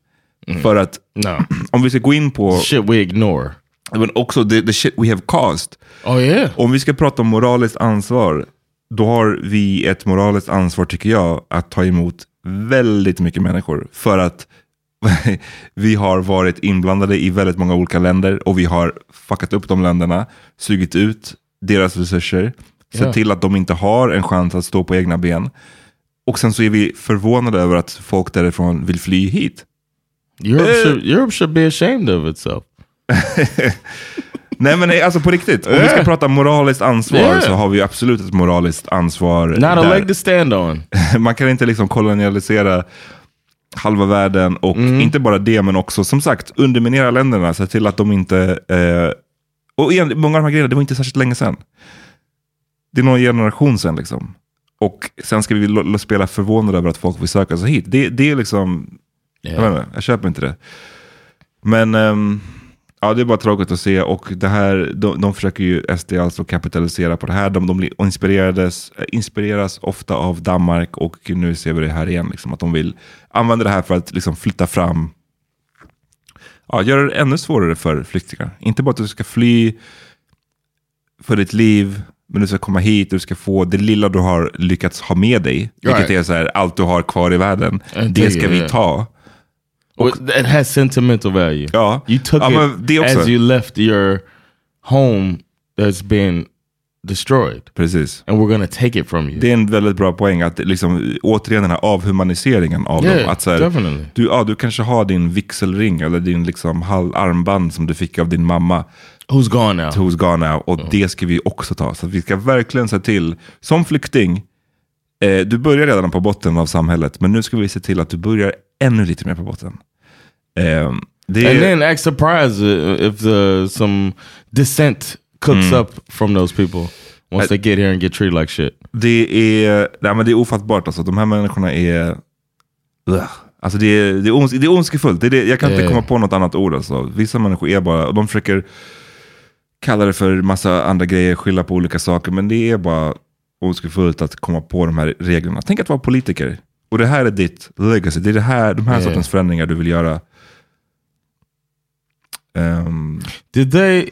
Speaker 2: För att
Speaker 1: No.
Speaker 2: om vi ska gå in på,
Speaker 1: Shit we ignore.
Speaker 2: men också the, the shit we have caused.
Speaker 1: Oh yeah.
Speaker 2: Om vi ska prata om moraliskt ansvar, då har vi ett moraliskt ansvar tycker jag att ta emot väldigt mycket människor. För att vi har varit inblandade i väldigt många olika länder och vi har fuckat upp de länderna, sugit ut deras resurser, sett
Speaker 1: Ja.
Speaker 2: till att de inte har en chans att stå på egna ben. Och sen så är vi förvånade över att folk därifrån vill fly hit.
Speaker 1: Europe
Speaker 2: Eh.
Speaker 1: should Europe should be ashamed of itself.
Speaker 2: Nej men nej, alltså på riktigt, om vi ska prata moraliskt ansvar
Speaker 1: Yeah.
Speaker 2: så har vi absolut ett moraliskt ansvar.
Speaker 1: Not a leg to stand on.
Speaker 2: Man kan inte liksom kolonialisera halva världen och inte bara det men också som sagt underminera länderna, se till att de inte... Eh, och igen, många av de här grejerna, det var inte särskilt länge sedan. Det är någon generation sedan liksom. Och sen ska vi spela förvånade över att folk vill söka sig hit. Det, det är liksom, jag, vet inte, jag köper inte det. Men ehm, ja, det är bara tråkigt att se och det här, de, de försöker ju SD alltså kapitalisera på det här. De, de inspirerades, eh, inspireras ofta av Danmark och nu ser vi det här igen. Liksom, att de vill använda det här för att liksom, flytta fram, ja, göra det ännu svårare för flyktingar. Inte bara att du ska fly för ditt liv, Men du ska komma hit, du ska få det lilla du har lyckats ha med dig. Vilket
Speaker 1: Right.
Speaker 2: är så här, allt du har kvar i världen. Det ska vi
Speaker 1: yeah.
Speaker 2: Ta.
Speaker 1: Well, it has sentimental value.
Speaker 2: Ja.
Speaker 1: You took
Speaker 2: Ja,
Speaker 1: it as you left your home that's been destroyed.
Speaker 2: Precis.
Speaker 1: And we're gonna take it from you.
Speaker 2: Det är en väldigt bra poäng att liksom, återigen den här avhumaniseringen av
Speaker 1: Yeah,
Speaker 2: dem. Att så här,
Speaker 1: definitely.
Speaker 2: du, ja, du kanske har din vigselring eller din liksom, halv armband som du fick av din mamma.
Speaker 1: Who's gone now?
Speaker 2: Who's gone now. Och det ska vi också ta. Så att vi ska verkligen se till, som flykting, eh, du börjar redan på botten av samhället. Men nu ska vi se till att du börjar ännu lite mer på botten. Eh, det
Speaker 1: And then act surprised if the some dissent cooks
Speaker 2: Mm.
Speaker 1: up from those people once they get here and get treated like shit.
Speaker 2: det, är, nej, men det är ofattbart. Alltså. De här människorna är... Ugh. Alltså det är, det är, ons, det är ondskefullt. Det är det, jag kan inte
Speaker 1: Eh.
Speaker 2: komma på något annat ord. Alltså. Vissa människor är bara... Och de försöker kalla det för massa andra grejer, skylla på olika saker. Men det är bara ondskefullt att komma på de här reglerna. Tänk att vara politiker. Och det här är ditt legacy. Det är det här, de här
Speaker 1: Eh.
Speaker 2: sortens förändringar du vill göra. Ehm,
Speaker 1: Did they?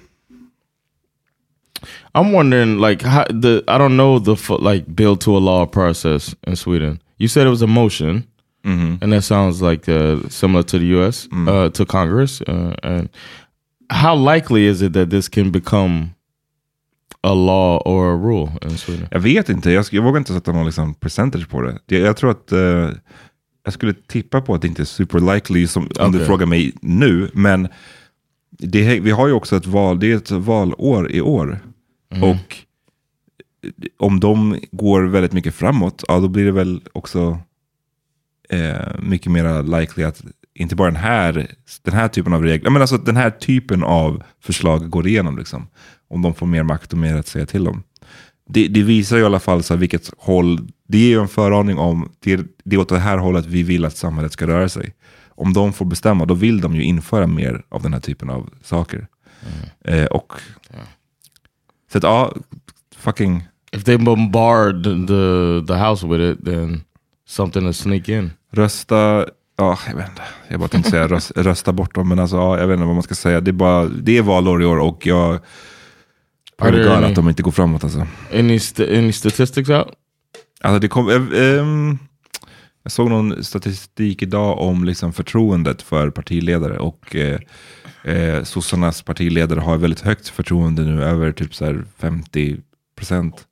Speaker 1: I'm wondering, like, how the I don't know the like build to a law process in Sweden. You said it was a motion,
Speaker 2: mhm.
Speaker 1: and that sounds like uh, similar to the U.S. Uh, to Congress. Uh, and how likely is it that this can become a law or a rule in Sweden?
Speaker 2: Jag vet inte, jag, jag vågar inte sätta någon liksom percentage på det. det jag tror att eh, jag skulle tippa på att det inte är super likely som, om du frågar mig nu. Men det, vi har ju också ett val, det är ett valår i år. Och om de går väldigt mycket framåt, ja då blir det väl också eh, mycket mer likely att inte bara den här, den här typen av regler, men alltså den här typen av förslag går igenom. Liksom, om de får mer makt och mer att säga till om. Det, det visar ju i alla fall så vilket håll, det ger ju en föraning om, det, är- det är åt det här hållet vi vill att samhället ska röra sig. Om de får bestämma, då vill de ju införa mer av den här typen av saker. Eh, och så att ja, fucking,
Speaker 1: If they bombard the the house with it, then something to sneak in.
Speaker 2: rösta, ja jag vet inte, jag bara tänkte säga röst, rösta bort dem, men alltså ja, jag vet inte vad man ska säga. Det är, bara, det är valår i år och jag Är
Speaker 1: any-
Speaker 2: att de inte går framåt alltså.
Speaker 1: Any st- any statistics out?
Speaker 2: Alltså det kom, eh, ehm, jag såg någon statistik idag om liksom förtroendet för partiledare och eh, eh, sossarnas partiledare har väldigt högt förtroende nu, över typ så här 50 procent.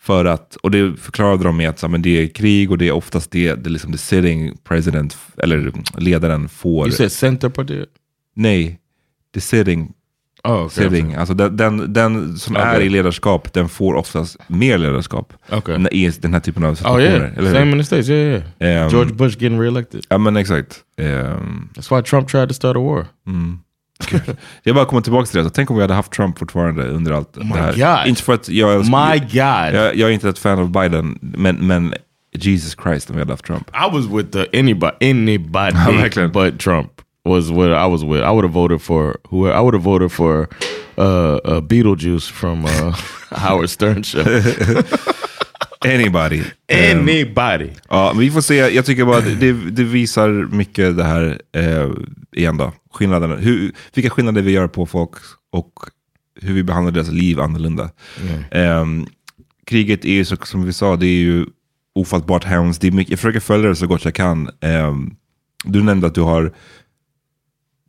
Speaker 2: För att, och det förklarade de med att så, men det är krig och det är oftast det, det är liksom the sitting president, eller ledaren får.
Speaker 1: You said Centerpartiet?
Speaker 2: Nej, the sitting
Speaker 1: Oh, okay.
Speaker 2: sitting. Alltså den, den, den som
Speaker 1: Okej.
Speaker 2: är i ledarskap, den får oftast mer ledarskap.
Speaker 1: Okay.
Speaker 2: I den här typen av
Speaker 1: Oh
Speaker 2: situationer.
Speaker 1: yeah,
Speaker 2: eller hur?
Speaker 1: same in the states. Yeah, yeah.
Speaker 2: Ehm,
Speaker 1: George Bush getting reelected.
Speaker 2: Ja men exakt. Ehm,
Speaker 1: That's why Trump tried to start a war.
Speaker 2: jag bara kommer tillbaka till det. Så tänk om vi hade haft Trump fortfarande under allt det
Speaker 1: my
Speaker 2: här.
Speaker 1: God.
Speaker 2: Inte för att jag älskar...
Speaker 1: My God,
Speaker 2: Jag, jag är inte ett fan av Biden, men, men Jesus Christ om vi hade haft Trump.
Speaker 1: I was with the anybody, anybody but Trump was what I was with. I would have voted for who I would have voted for uh, uh, Beetlejuice from uh, Howard Stern show.
Speaker 2: Anybody.
Speaker 1: Anybody.
Speaker 2: Ja, men vi får se. Jag tycker bara att det, det visar mycket det här eh, igen då. Skillnaderna. Hur, vilka skillnader vi gör på folk och hur vi behandlar deras liv annorlunda. Ehm, kriget är ju så, som vi sa, det är ju ofattbart hemskt. Det är mycket, jag försöker följa det så gott jag kan. Ehm, du nämnde att du har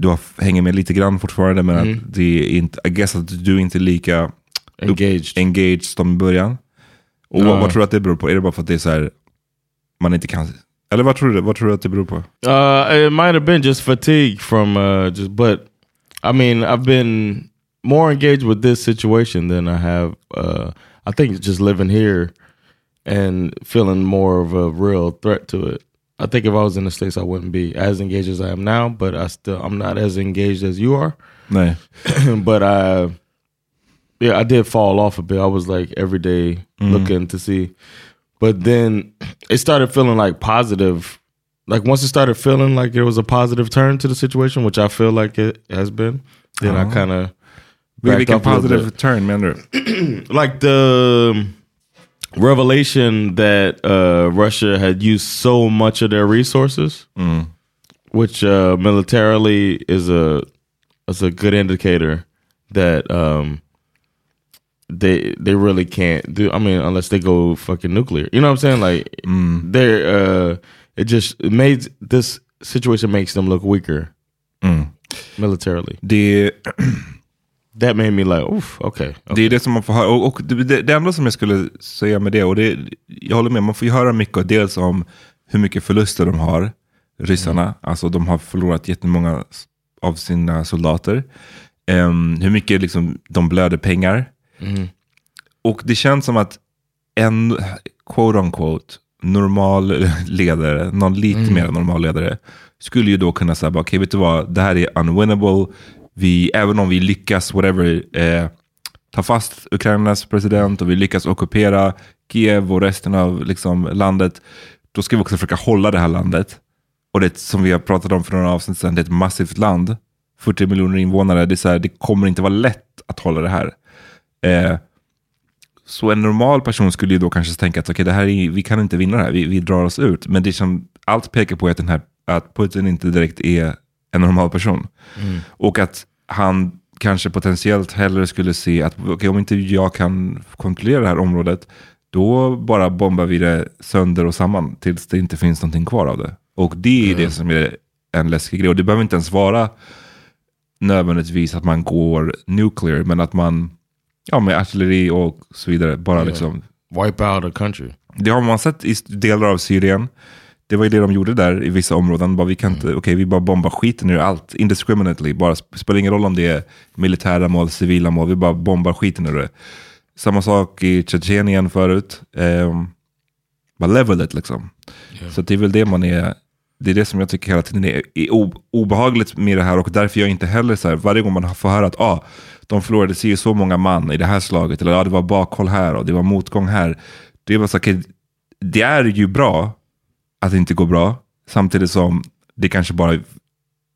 Speaker 2: du har, hänger med lite grann fortfarande, men att det är inte, I guess att du är inte lika
Speaker 1: Engaged.
Speaker 2: engaged som i början. Och vad, vad tror du att det beror på? Är det bara för att det är så här, man inte kan... Eller vad tror du, vad tror du att det beror på?
Speaker 1: Uh, it might have been just fatigue from uh, just, but I mean, I've been more engaged with this situation than I have. Uh, I think just living here and feeling more of a real threat to it. I think if I was in the states, I wouldn't be as engaged as I am now. But I still, I'm not as engaged as you are. But I, yeah, I did fall off a bit. I was like every day mm-hmm. looking to see, but then it started feeling like positive. Like once it started feeling like there was a positive turn to the situation, which I feel like it has been, then I kind of off a
Speaker 2: positive turn du?
Speaker 1: like the revelation that uh, Russia had used so much of their resources, which uh, militarily is a is a good indicator that um, they they really can't do. I mean, unless they go fucking nuclear. You know what I'm saying? Like they're uh, it just it made this situation makes them look weaker militarily.
Speaker 2: Det,
Speaker 1: That made me like, oof, okay.
Speaker 2: det är det som man får höra. Och, och det, det enda som jag skulle säga med det, och det, jag håller med, man får ju höra mycket, dels om hur mycket förluster de har, ryssarna. Alltså de har förlorat jättemånga av sina soldater. Em, hur mycket liksom, de blöder pengar. Och det känns som att en quote unquote normal ledare, någon lite mer normal ledare, skulle ju då kunna säga, okej vet du vad, det här är unwinnable. Vi, även om vi lyckas, whatever, eh, ta fast Ukrainas president och vi lyckas ockupera Kiev och resten av liksom, landet, då ska vi också försöka hålla det här landet. Och det som vi har pratat om för några avsnitt sedan, det är ett massivt land. 40 miljoner invånare, det, är så här, det kommer inte vara lätt att hålla det här. Eh, så en normal person skulle ju då kanske tänka att okay, det här är, vi kan inte vinna det här, vi, vi drar oss ut. Men det som allt pekar på är att, den här, att Putin inte direkt är en normal person. Och att han kanske potentiellt hellre skulle se att okej, om inte jag kan kontrollera det här området, då bara bombar vi det sönder och samman tills det inte finns någonting kvar av det. Och det är det som är en läskig grej. Och det behöver inte ens vara nödvändigtvis att man går nuclear, men att man ja, med artilleri och så vidare bara liksom
Speaker 1: Wipe out a country.
Speaker 2: det har man sett i delar av Syrien. Det var ju det de gjorde där i vissa områden. Bara, vi, kan inte, okej, vi bara bombar skiten ur allt, indiscriminately. Bara, sp- spelar ingen roll om det är militära mål, civila mål, vi bara bombar skiten ur det. Samma sak i Tjetjenien förut. Um, bara level it liksom. Så det är väl det man är, det är det som jag tycker hela tiden är, är obehagligt med det här och därför jag inte heller så här, varje gång man får höra att ah, de förlorade sig så många man i det här slaget, eller ah, det var bakhåll här och det var motgång här. Det är bara så, okej, det är ju bra att det inte går bra, samtidigt som det kanske bara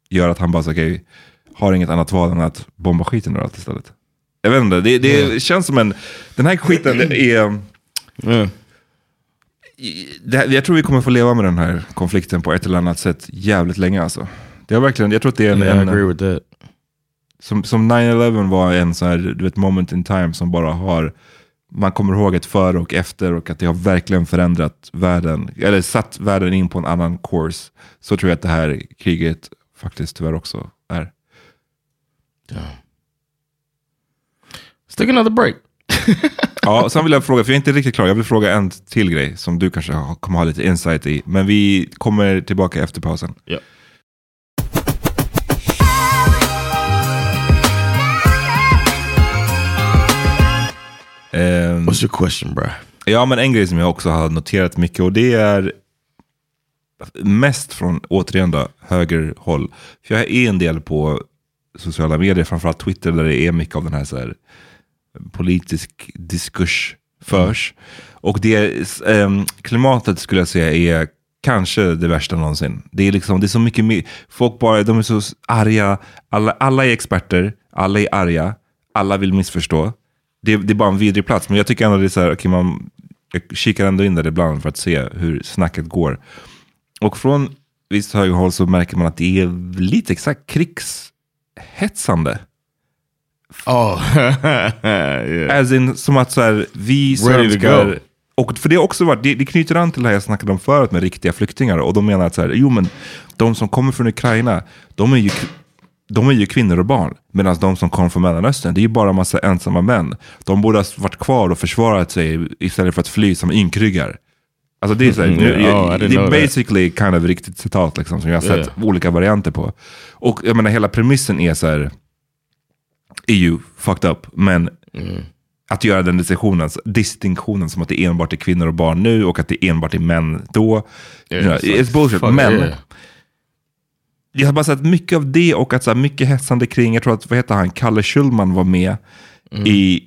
Speaker 2: gör att han bara okej, har inget annat val än att bomba skiten ur allt istället. Jag vet inte, det, det känns som en, den här skiten är,
Speaker 1: Yeah.
Speaker 2: det, jag tror vi kommer få leva med den här konflikten på ett eller annat sätt jävligt länge alltså. Det har verkligen, jag tror att det är en,
Speaker 1: Yeah, I agree with that.
Speaker 2: som, som 9-11 var en sån här, du vet, moment in time som bara har, man kommer ihåg ett före och efter och att det har verkligen förändrat världen, eller satt världen in på en annan course. Så tror jag att det här kriget faktiskt tyvärr också är.
Speaker 1: Let's take another break.
Speaker 2: Ja, sen vill jag fråga, för jag är inte riktigt klar, jag vill fråga en till grej som du kanske kommer ha lite insight i. Men vi kommer tillbaka efter pausen.
Speaker 1: Yeah.
Speaker 2: Ehm,
Speaker 1: What's your question, bro?
Speaker 2: Ja, men en grej som jag också har noterat mycket och det är mest från, återigen då, högerhåll. För jag är en del på sociala medier, framförallt Twitter, där det är mycket av den här, så här politisk diskurs förs. Och det, ehm, klimatet skulle jag säga är kanske det värsta någonsin. Det är, liksom, det är så mycket mer, folk bara, de är så arga, alla, alla är experter, alla är arga, alla vill missförstå. Det, det är bara en vidrig plats, men jag tycker ändå det är så här, okay, man, jag kikar ändå in där ibland för att se hur snacket går. Och från visst högerhåll så märker man att det är lite exakt krigshetsande.
Speaker 1: Oh, yeah.
Speaker 2: As in, som att så här, vi svenskar... Och för det också varit, det, det knyter an till det här jag snackade om förut med riktiga flyktingar. Och de menar att så här, jo men de som kommer från Ukraina, de är ju, de är ju kvinnor och barn. Medan de som kommer från Mellanöstern, det är ju bara en massa ensamma män. De borde ha varit kvar och försvarat sig istället för att fly som ynkryggar. Alltså det är, så här,
Speaker 1: Mm,
Speaker 2: nu,
Speaker 1: yeah.
Speaker 2: jag- det är
Speaker 1: that.
Speaker 2: basically kind of riktigt citat liksom, som jag har sett
Speaker 1: Yeah.
Speaker 2: olika varianter på. Och jag menar hela premissen är så här, är ju fucked up. Men att göra den distinktionen, distinktionen som att det enbart är kvinnor och barn nu och att det enbart är män då.
Speaker 1: Yeah,
Speaker 2: you know,
Speaker 1: it's
Speaker 2: it's bullshit. Men. Jag har bara sett mycket av det och att så här, mycket hetsande kring, jag tror att, vad heter han, Kalle Schulman var med i,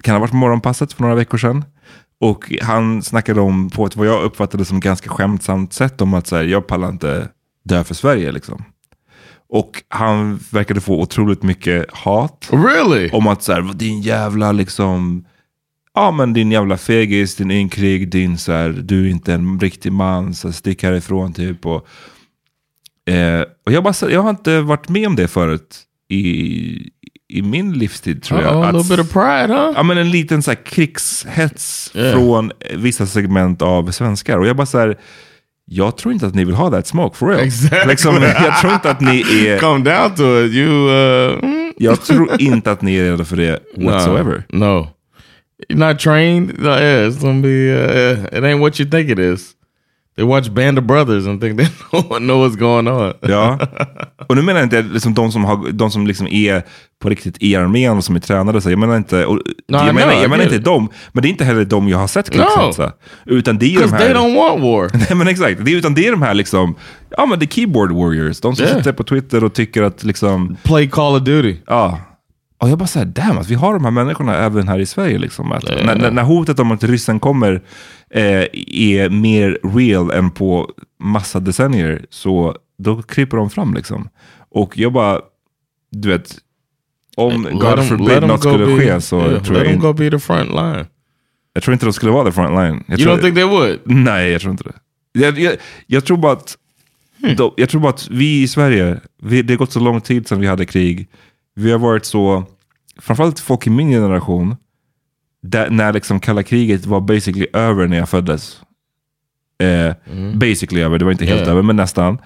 Speaker 2: kan ha varit morgonpasset för några veckor sedan? Och han snackade om, på ett vad jag uppfattade som ganska skämtsamt sätt, om att så här, jag pallar inte dö för Sverige. Liksom. Och han verkade få otroligt mycket hat.
Speaker 1: Really?
Speaker 2: Om att så här, din jävla liksom, ja men din jävla fegis, din ynkrig, din så här, du är inte en riktig man, så här, stick härifrån typ. Och, eh, och jag, bara, jag har inte varit med om det förut i, i min livstid tror jag.
Speaker 1: Oh, a
Speaker 2: att-
Speaker 1: little bit of pride, huh?
Speaker 2: Ja, men en liten så här krigshets
Speaker 1: Yeah.
Speaker 2: från vissa segment av svenskar. Och jag bara så här, jag tror inte att ni vill ha that smoke for real.
Speaker 1: Exactly.
Speaker 2: Liksom, jag tror inte att ni är,
Speaker 1: Come down to it. You, uh, mm,
Speaker 2: jag tror inte att ni är redo för det whatsoever.
Speaker 1: No, no. You're not trained. No, yeah, it's gonna be. Uh, it ain't what you think it is. They watch Band of Brothers and think they know, know what's going on.
Speaker 2: Ja. Och nu menar jag inte liksom de som, har, de som liksom är på riktigt i armén och som är tränade. Så jag menar inte, och,
Speaker 1: No,
Speaker 2: jag menar,
Speaker 1: no,
Speaker 2: jag menar inte dem, men det är inte heller de jag har sett krigshetsa. Utan det är de
Speaker 1: Because they
Speaker 2: här...
Speaker 1: don't want war.
Speaker 2: Nej men exakt, det är, utan det är de här liksom, ja men the keyboard warriors. De som
Speaker 1: Yeah.
Speaker 2: sitter på Twitter och tycker att liksom,
Speaker 1: Play Call of Duty.
Speaker 2: ja. Och jag bara säger, damn, att vi har de här människorna även här i Sverige. Liksom, att när, när, när hotet om att ryssen kommer eh, är mer real än på massa decennier, så då kryper de fram liksom. Och jag bara, du vet, om
Speaker 1: Let
Speaker 2: God
Speaker 1: them- let
Speaker 2: forbid något
Speaker 1: go
Speaker 2: skulle
Speaker 1: be-
Speaker 2: ske så
Speaker 1: yeah,
Speaker 2: tror
Speaker 1: let
Speaker 2: jag
Speaker 1: them go
Speaker 2: inte,
Speaker 1: be the front line.
Speaker 2: jag tror inte de skulle vara the front line. Jag
Speaker 1: You don't think they would?
Speaker 2: Nej, jag tror inte det. Jag, jag, jag tror bara att de, jag tror bara att vi i Sverige, vi, det har gått så lång tid sedan vi hade krig. Vi har varit så, framförallt folk i min generation, där, när liksom kalla kriget var basically över när jag föddes. Eh, Basically över, det var inte helt
Speaker 1: Yeah.
Speaker 2: över, men nästan.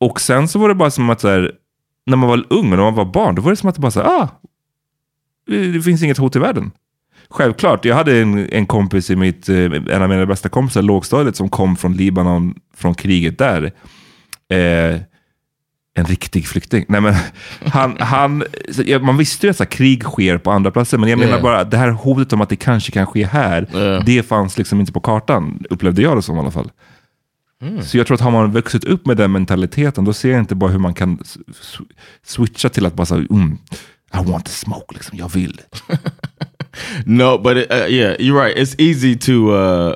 Speaker 2: Och sen så var det bara som att så här, när man var ung och när man var barn, då var det som att det bara så här, ah, det finns inget hot i världen. Självklart, jag hade en, en kompis i mitt, eh, en av mina bästa kompisar lågstadiet som kom från Libanon, från kriget där. Eh, en riktig flykting. Nej, men han, han, så, man visste ju att så här, krig sker på andra platser, men jag menar
Speaker 1: Yeah.
Speaker 2: bara det här hotet om att det kanske kan ske här,
Speaker 1: Yeah.
Speaker 2: det fanns liksom inte på kartan, upplevde jag det som i alla fall.
Speaker 1: Mm.
Speaker 2: Så jag tror att har man vuxit upp med den mentaliteten, då ser jag inte bara hur man kan switcha till att bara säga, mm, I want to smoke, liksom, jag vill.
Speaker 1: No, but it, uh, yeah, you're right. It's easy to uh,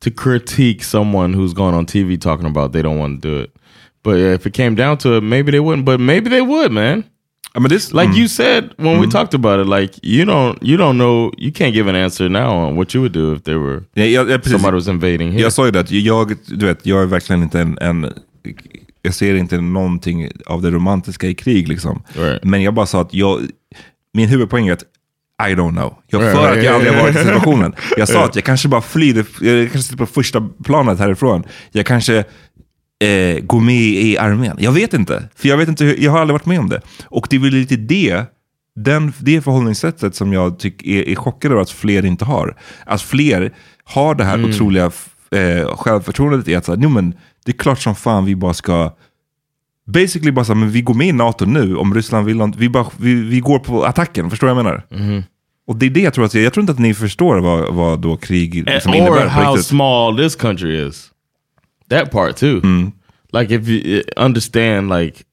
Speaker 1: to critique someone who's gone on TV talking about they don't want to do it. But yeah, if it came down to it, maybe they wouldn't. But maybe they would, man.
Speaker 2: Ja, men det,
Speaker 1: Like
Speaker 2: mm.
Speaker 1: you said when we talked about it, like you don't you don't know you can't give an answer now on what you would do if there were
Speaker 2: Ja, jag, jag,
Speaker 1: somebody was invading here.
Speaker 2: Jag sa ju det, att jag, du vet, jag är verkligen inte en, en jag ser inte någonting av det romantiska i krig. Liksom.
Speaker 1: Right.
Speaker 2: Men jag bara sa att jag, min huvudpoäng är att I don't know. Jag,
Speaker 1: Right,
Speaker 2: för att
Speaker 1: right,
Speaker 2: jag aldrig har varit i
Speaker 1: yeah.
Speaker 2: situationen. Jag sa att jag kanske bara flyr, jag kanske sitter på första planet härifrån. Jag kanske eh, går med i armén. Jag vet inte. För jag, vet inte hur, jag har aldrig varit med om det. Och det är väl lite det, den, det förhållningssättet som jag tycker är, är chockad över att fler inte har. Att fler har det här
Speaker 1: Mm.
Speaker 2: otroliga eh, självförtroendet i att säga, men det är klart som fan vi bara ska Basically bara så här, men vi går med i NATO nu om Ryssland vill. Vi, bara, vi, vi går på attacken, förstår du vad jag menar?
Speaker 1: Mm-hmm.
Speaker 2: Och det är det jag tror att, jag tror inte att ni förstår vad, vad då krig liksom
Speaker 1: or
Speaker 2: innebär på
Speaker 1: how
Speaker 2: riktigt.
Speaker 1: small this country is. That part too. Like if you uh, understand like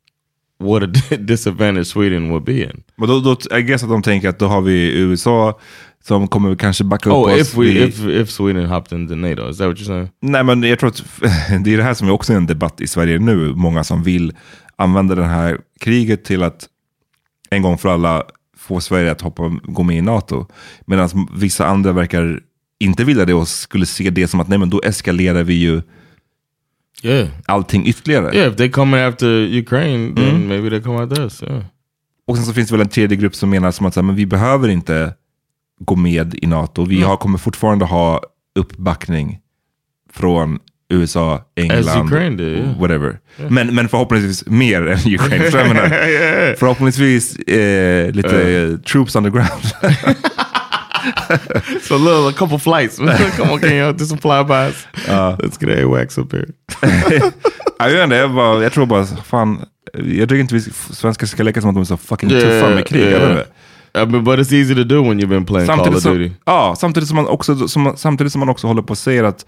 Speaker 1: what a disadvantage Sweden would be in.
Speaker 2: Men då, då, I guess att de tänker att då har vi USA som kommer kanske backa upp
Speaker 1: Oh,
Speaker 2: oss.
Speaker 1: if we
Speaker 2: Vi-
Speaker 1: if if Sweden hopped into NATO, is that what you're saying?
Speaker 2: Nej men jag tror att det är det här som är också en debatt i Sverige nu. Många som vill använda det här kriget till att en gång för alla få Sverige att hoppa, gå med i NATO. Medan vissa andra verkar inte vilja det och skulle se det som att nej men då eskalerar vi ju
Speaker 1: Yeah,
Speaker 2: allting ytterligare.
Speaker 1: yeah. If they come after Ukraine, then maybe they come after us. Yeah.
Speaker 2: Och sen så finns det väl en tredje grupp som menar som att så här, men vi behöver inte gå med i NATO. Vi har, kommer fortfarande ha uppbackning från USA, England,
Speaker 1: did, yeah.
Speaker 2: whatever. Men, men förhoppningsvis mer än Ukraine. Menar? Förhoppningsvis eh, lite eh, troops on the ground.
Speaker 1: So little, a couple flights. come on, can you do some flybys? Let's get AWACS up here.
Speaker 2: jag, vet inte, jag, bara, jag tror bara, fan, jag tycker inte vi svenskar ska leka som att de är så fucking tuffa med krig. Jag vet inte.
Speaker 1: I mean, but it's easy to do when you've been playing Call
Speaker 2: Samtidigt
Speaker 1: of
Speaker 2: som,
Speaker 1: Duty.
Speaker 2: ja, samtidigt som, man också, som, samtidigt som man också håller på och säger att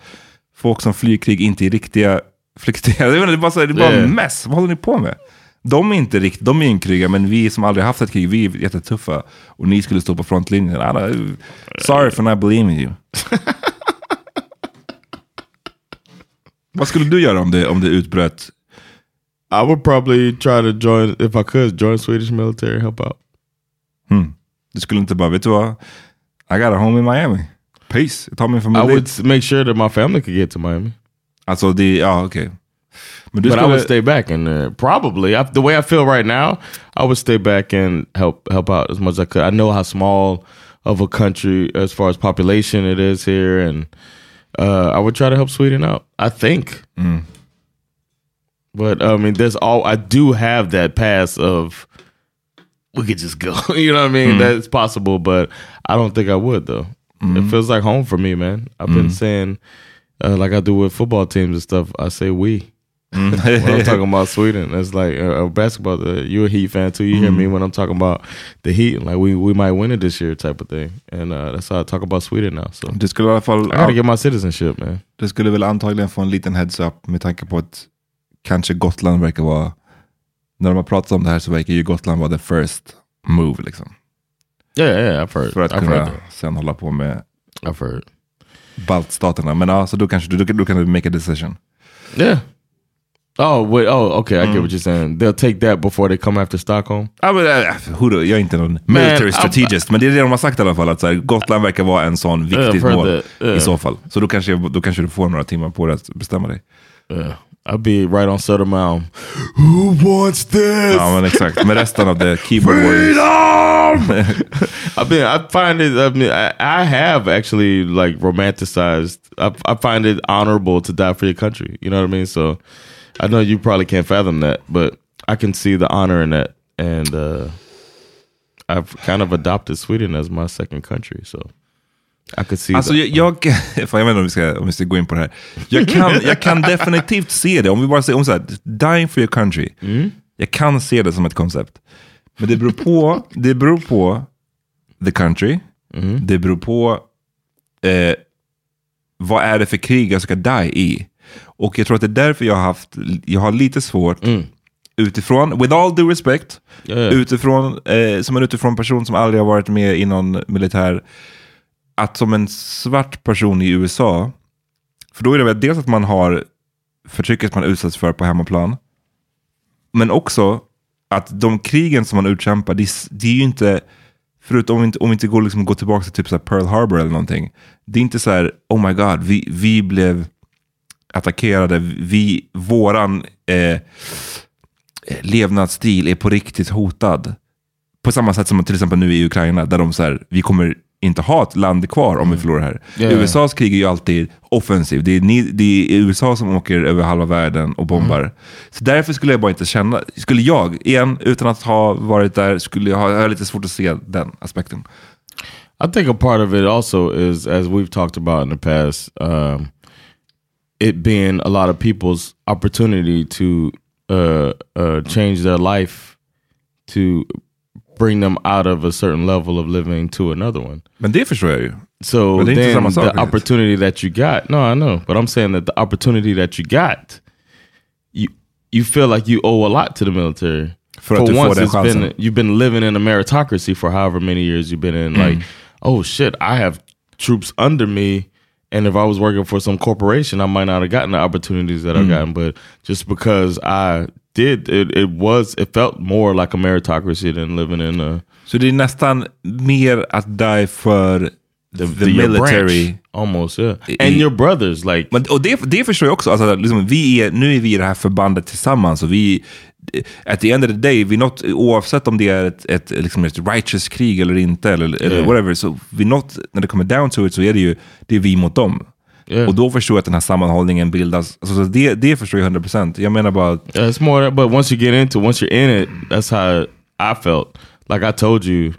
Speaker 2: folk som flyr krig inte är riktiga flyktingar. Jag Det är bara, så, det är bara
Speaker 1: Yeah.
Speaker 2: mess. Vad håller ni på med? De är inte riktigt, de är inkriga, men vi som aldrig haft ett krig, vi är jättetuffa. Och ni skulle stå på frontlinjen. Sorry for not believing you. Vad skulle du göra om det, om det utbröt?
Speaker 1: I would probably try to join, if I could, join Swedish military, help out.
Speaker 2: Du skulle inte bara, vet du vad? I got a home in Miami. Peace. Jag tar min
Speaker 1: I
Speaker 2: familj
Speaker 1: would
Speaker 2: dit.
Speaker 1: s- make sure that my family could get to Miami.
Speaker 2: Alltså, det, ja okej. Men du
Speaker 1: but I would stay back and uh, probably I, the way I feel right now, I would stay back and help help out as much as I could. I know how small of a country as far as population it is here, and uh, I would try to help Sweden out. I think, but I mean, there's all I do have that pass of we could just go. you know what I mean? That's possible, but I don't think I would though. It feels like home for me, man. I've been saying, uh, like I do with football teams and stuff. I say we. when I'm talking about Sweden, it's like uh, uh, basketball. Uh, you're a Heat fan too. You hear me when I'm talking about the Heat, like we we might win it this year, type of thing. And uh, that's how I talk about Sweden now. So
Speaker 2: du skulle i alla fall
Speaker 1: I gotta get my citizenship, man.
Speaker 2: Du skulle väl antagligen få en liten heads up med tanke på att kanske Gotland verkar vara, när de har pratat om det här så verkar ju Gotland vara the first move liksom.
Speaker 1: Yeah, yeah, I've heard.
Speaker 2: För att
Speaker 1: I've
Speaker 2: kunna sen hålla på med
Speaker 1: I've heard.
Speaker 2: baltstaterna. Men ja, så då kanske du, då, då kan du make a decision.
Speaker 1: Yeah. Oh wait. Oh, okay. I get what you're saying. They'll take that before they come after Stockholm.
Speaker 2: Ja, men, då? Jag är inte någon military strategist, men det är det de har sagt i alla fall. Att så här, Gotland verkar vara en sån
Speaker 1: Yeah,
Speaker 2: viktigt
Speaker 1: heard
Speaker 2: mål
Speaker 1: that. Yeah.
Speaker 2: i så fall. Så då kanske, då kanske du får några timmar på dig att bestämma dig.
Speaker 1: Yeah. I'll be right on Södermalm. Who wants this?
Speaker 2: Ja men exakt, med resten av the keyboard warriors.
Speaker 1: I mean, I find it. I mean, I, I have actually like romanticized. I, I find it honorable to die for your country. You know what I mean? So, I know you probably can't fathom that, but I can see the honor in that, and uh, I've kind of adopted Sweden as my second country. So, I could see.
Speaker 2: Alltså jag, jag, fan, jag vet inte om vi, ska, om vi ska gå in på det här. Jag kan, jag kan definitivt se det, om vi bara säger om så här, dying for your country. Jag kan se det som ett koncept. Men det beror på, det beror på the country. Det beror på eh, vad är det för krig jag ska die i. Och jag tror att det är därför jag har haft, jag har lite svårt utifrån, with all due respect,
Speaker 1: Yeah.
Speaker 2: utifrån, eh, som en utifrån person som aldrig har varit med i någon militär, att som en svart person i USA, för då är det väl dels att man har förtrycket man utsätts för på hemmaplan, men också att de krigen som man utkämpar, det, det är ju inte, förutom om vi inte, om vi inte går, liksom, går tillbaka till typ så Pearl Harbor eller någonting, det är inte så här, oh my god, vi, vi blev attackerade, vi, våran eh, levnadsstil är på riktigt hotad. På samma sätt som till exempel nu i Ukraina, där de så här, vi kommer inte ha ett land kvar om vi förlorar här.
Speaker 1: Yeah.
Speaker 2: USAs krig är ju alltid offensivt. Det är, ni, det är USA som åker över halva världen och bombar. Så därför skulle jag bara inte känna, skulle jag, igen, utan att ha varit där, skulle jag ha, jag lite svårt att se den aspekten.
Speaker 1: I think a part of it also is, as we've talked about in the past, um, it being a lot of people's opportunity to uh, uh, change their life to bring them out of a certain level of living to another one.
Speaker 2: Men det förstår jag ju.
Speaker 1: So
Speaker 2: But
Speaker 1: then
Speaker 2: samma sak,
Speaker 1: the opportunity that you got, no, I know, but I'm saying that the opportunity that you got, you you feel like you owe a lot to the military.
Speaker 2: För att du får den
Speaker 1: it's
Speaker 2: chansen.
Speaker 1: been you've been living in a meritocracy for however many years you've been in.
Speaker 2: Mm.
Speaker 1: Like, oh shit, I have troops under me, and if I was working for some corporation, I might not have gotten the opportunities that
Speaker 2: Mm.
Speaker 1: I've gotten. But just because I did, it, it was it felt more like a meritocracy than living in a
Speaker 2: Så det är nästan mer att die för the,
Speaker 1: the your
Speaker 2: military.
Speaker 1: branch, almost, yeah, and your brothers, like
Speaker 2: Men, och det, det förstår jag också. Alltså, liksom, vi är, nu är vi i det här förbandet tillsammans. Och vi, at the end of the day, vi not, oavsett om det är ett, ett, liksom ett righteous krig eller inte, eller, eller
Speaker 1: Yeah.
Speaker 2: whatever, så vi not, när det kommer down to it så är det ju det är vi mot dem.
Speaker 1: Yeah.
Speaker 2: Och då förstår jag att den här sammanhållningen bildas. Alltså, så det, det förstår jag 100%. Jag menar bara,
Speaker 1: Yeah, it's more, but once you get into, once you're in it, that's how I felt. Like I told you,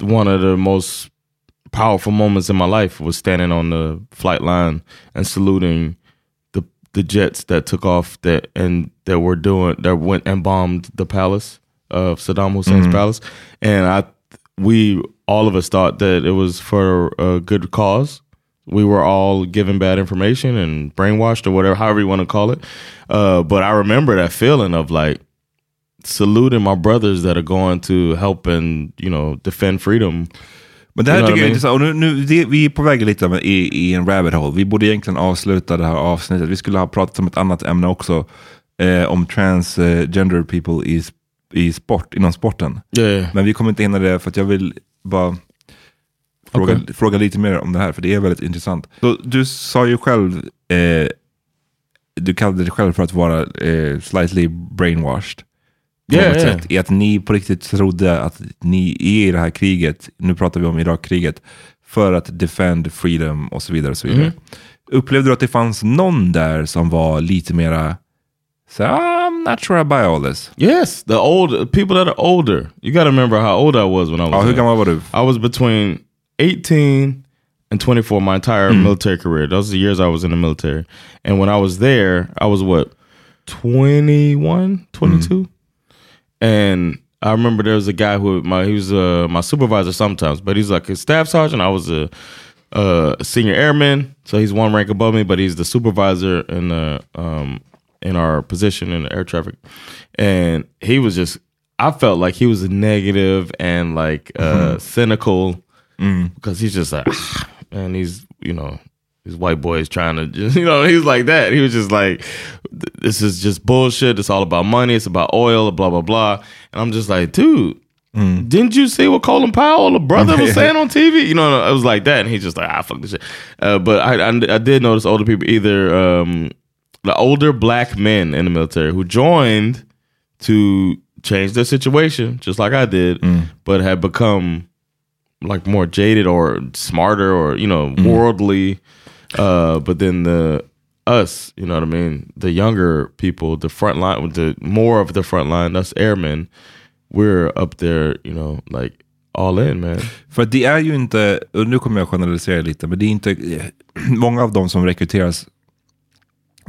Speaker 1: one of the most powerful moments in my life was standing on the flight line and saluting the jets that took off that and that were doing that went and bombed the palace of Saddam Hussein's palace, and I we all of us thought that it was for a good cause. We were all given bad information and brainwashed or whatever, however you want to call it. Uh, but I remember that feeling of like saluting my brothers that are going to help and you know defend freedom.
Speaker 2: Men det här tycker jag är intressant. Och nu, nu, det, vi är på väg lite i, i en rabbit hole. Vi borde egentligen avsluta det här avsnittet. Vi skulle ha pratat om ett annat ämne också. Eh, om transgender people i, i sport, inom sporten.
Speaker 1: Yeah,
Speaker 2: Men vi kommer inte hinna det för att jag vill bara fråga,
Speaker 1: Okej.
Speaker 2: fråga lite mer om det här. För det är väldigt intressant. Så, du sa ju själv, eh, du kallade dig själv för att vara eh, slightly brainwashed. På
Speaker 1: Yeah,
Speaker 2: något
Speaker 1: yeah.
Speaker 2: sätt. I att ni på riktigt trodde att ni är i det här kriget, nu pratar vi om Irakkriget, för att defend freedom och så vidare. Och så vidare.
Speaker 1: Mm.
Speaker 2: Upplevde du att det fanns någon där som var lite mera, så, här, "Ah, I'm not sure I buy all this.
Speaker 1: Yes, the old people that are older. You got to remember how old I was when I was.
Speaker 2: Ja, hur gammal var du?
Speaker 1: I was between 18 and 24 my entire military career. Those are the years I was in the military. And when I was there, I was what, 21, 22? And I remember there was a guy who my he was uh, my supervisor sometimes, but he's like a staff sergeant. I was a, uh senior airman, so he's one rank above me, but he's the supervisor in the um in our position in the air traffic. And he was just I felt like he was negative and like uh cynical because he's just like and he's you know these white boys trying to just you know he's like that. He was just like this is just bullshit. It's all about money. It's about oil blah blah blah. And i'm just like dude didn't you see what Colin Powell, the brother, was saying on TV? You know, it was like that, and he's just like, ah, fuck this shit. Uh, but I, I, I did notice older people, either um, the older black men in the military who joined to change their situation, just like I did, but had become like more jaded or smarter or you know worldly. Uh, but then the us, you know what I mean, the younger people, the front line, the more of the front line, us airmen, we're up there, you know, like all in, man.
Speaker 2: För det är ju inte, och nu kommer jag generalisera lite, men det är inte, många av de som rekryteras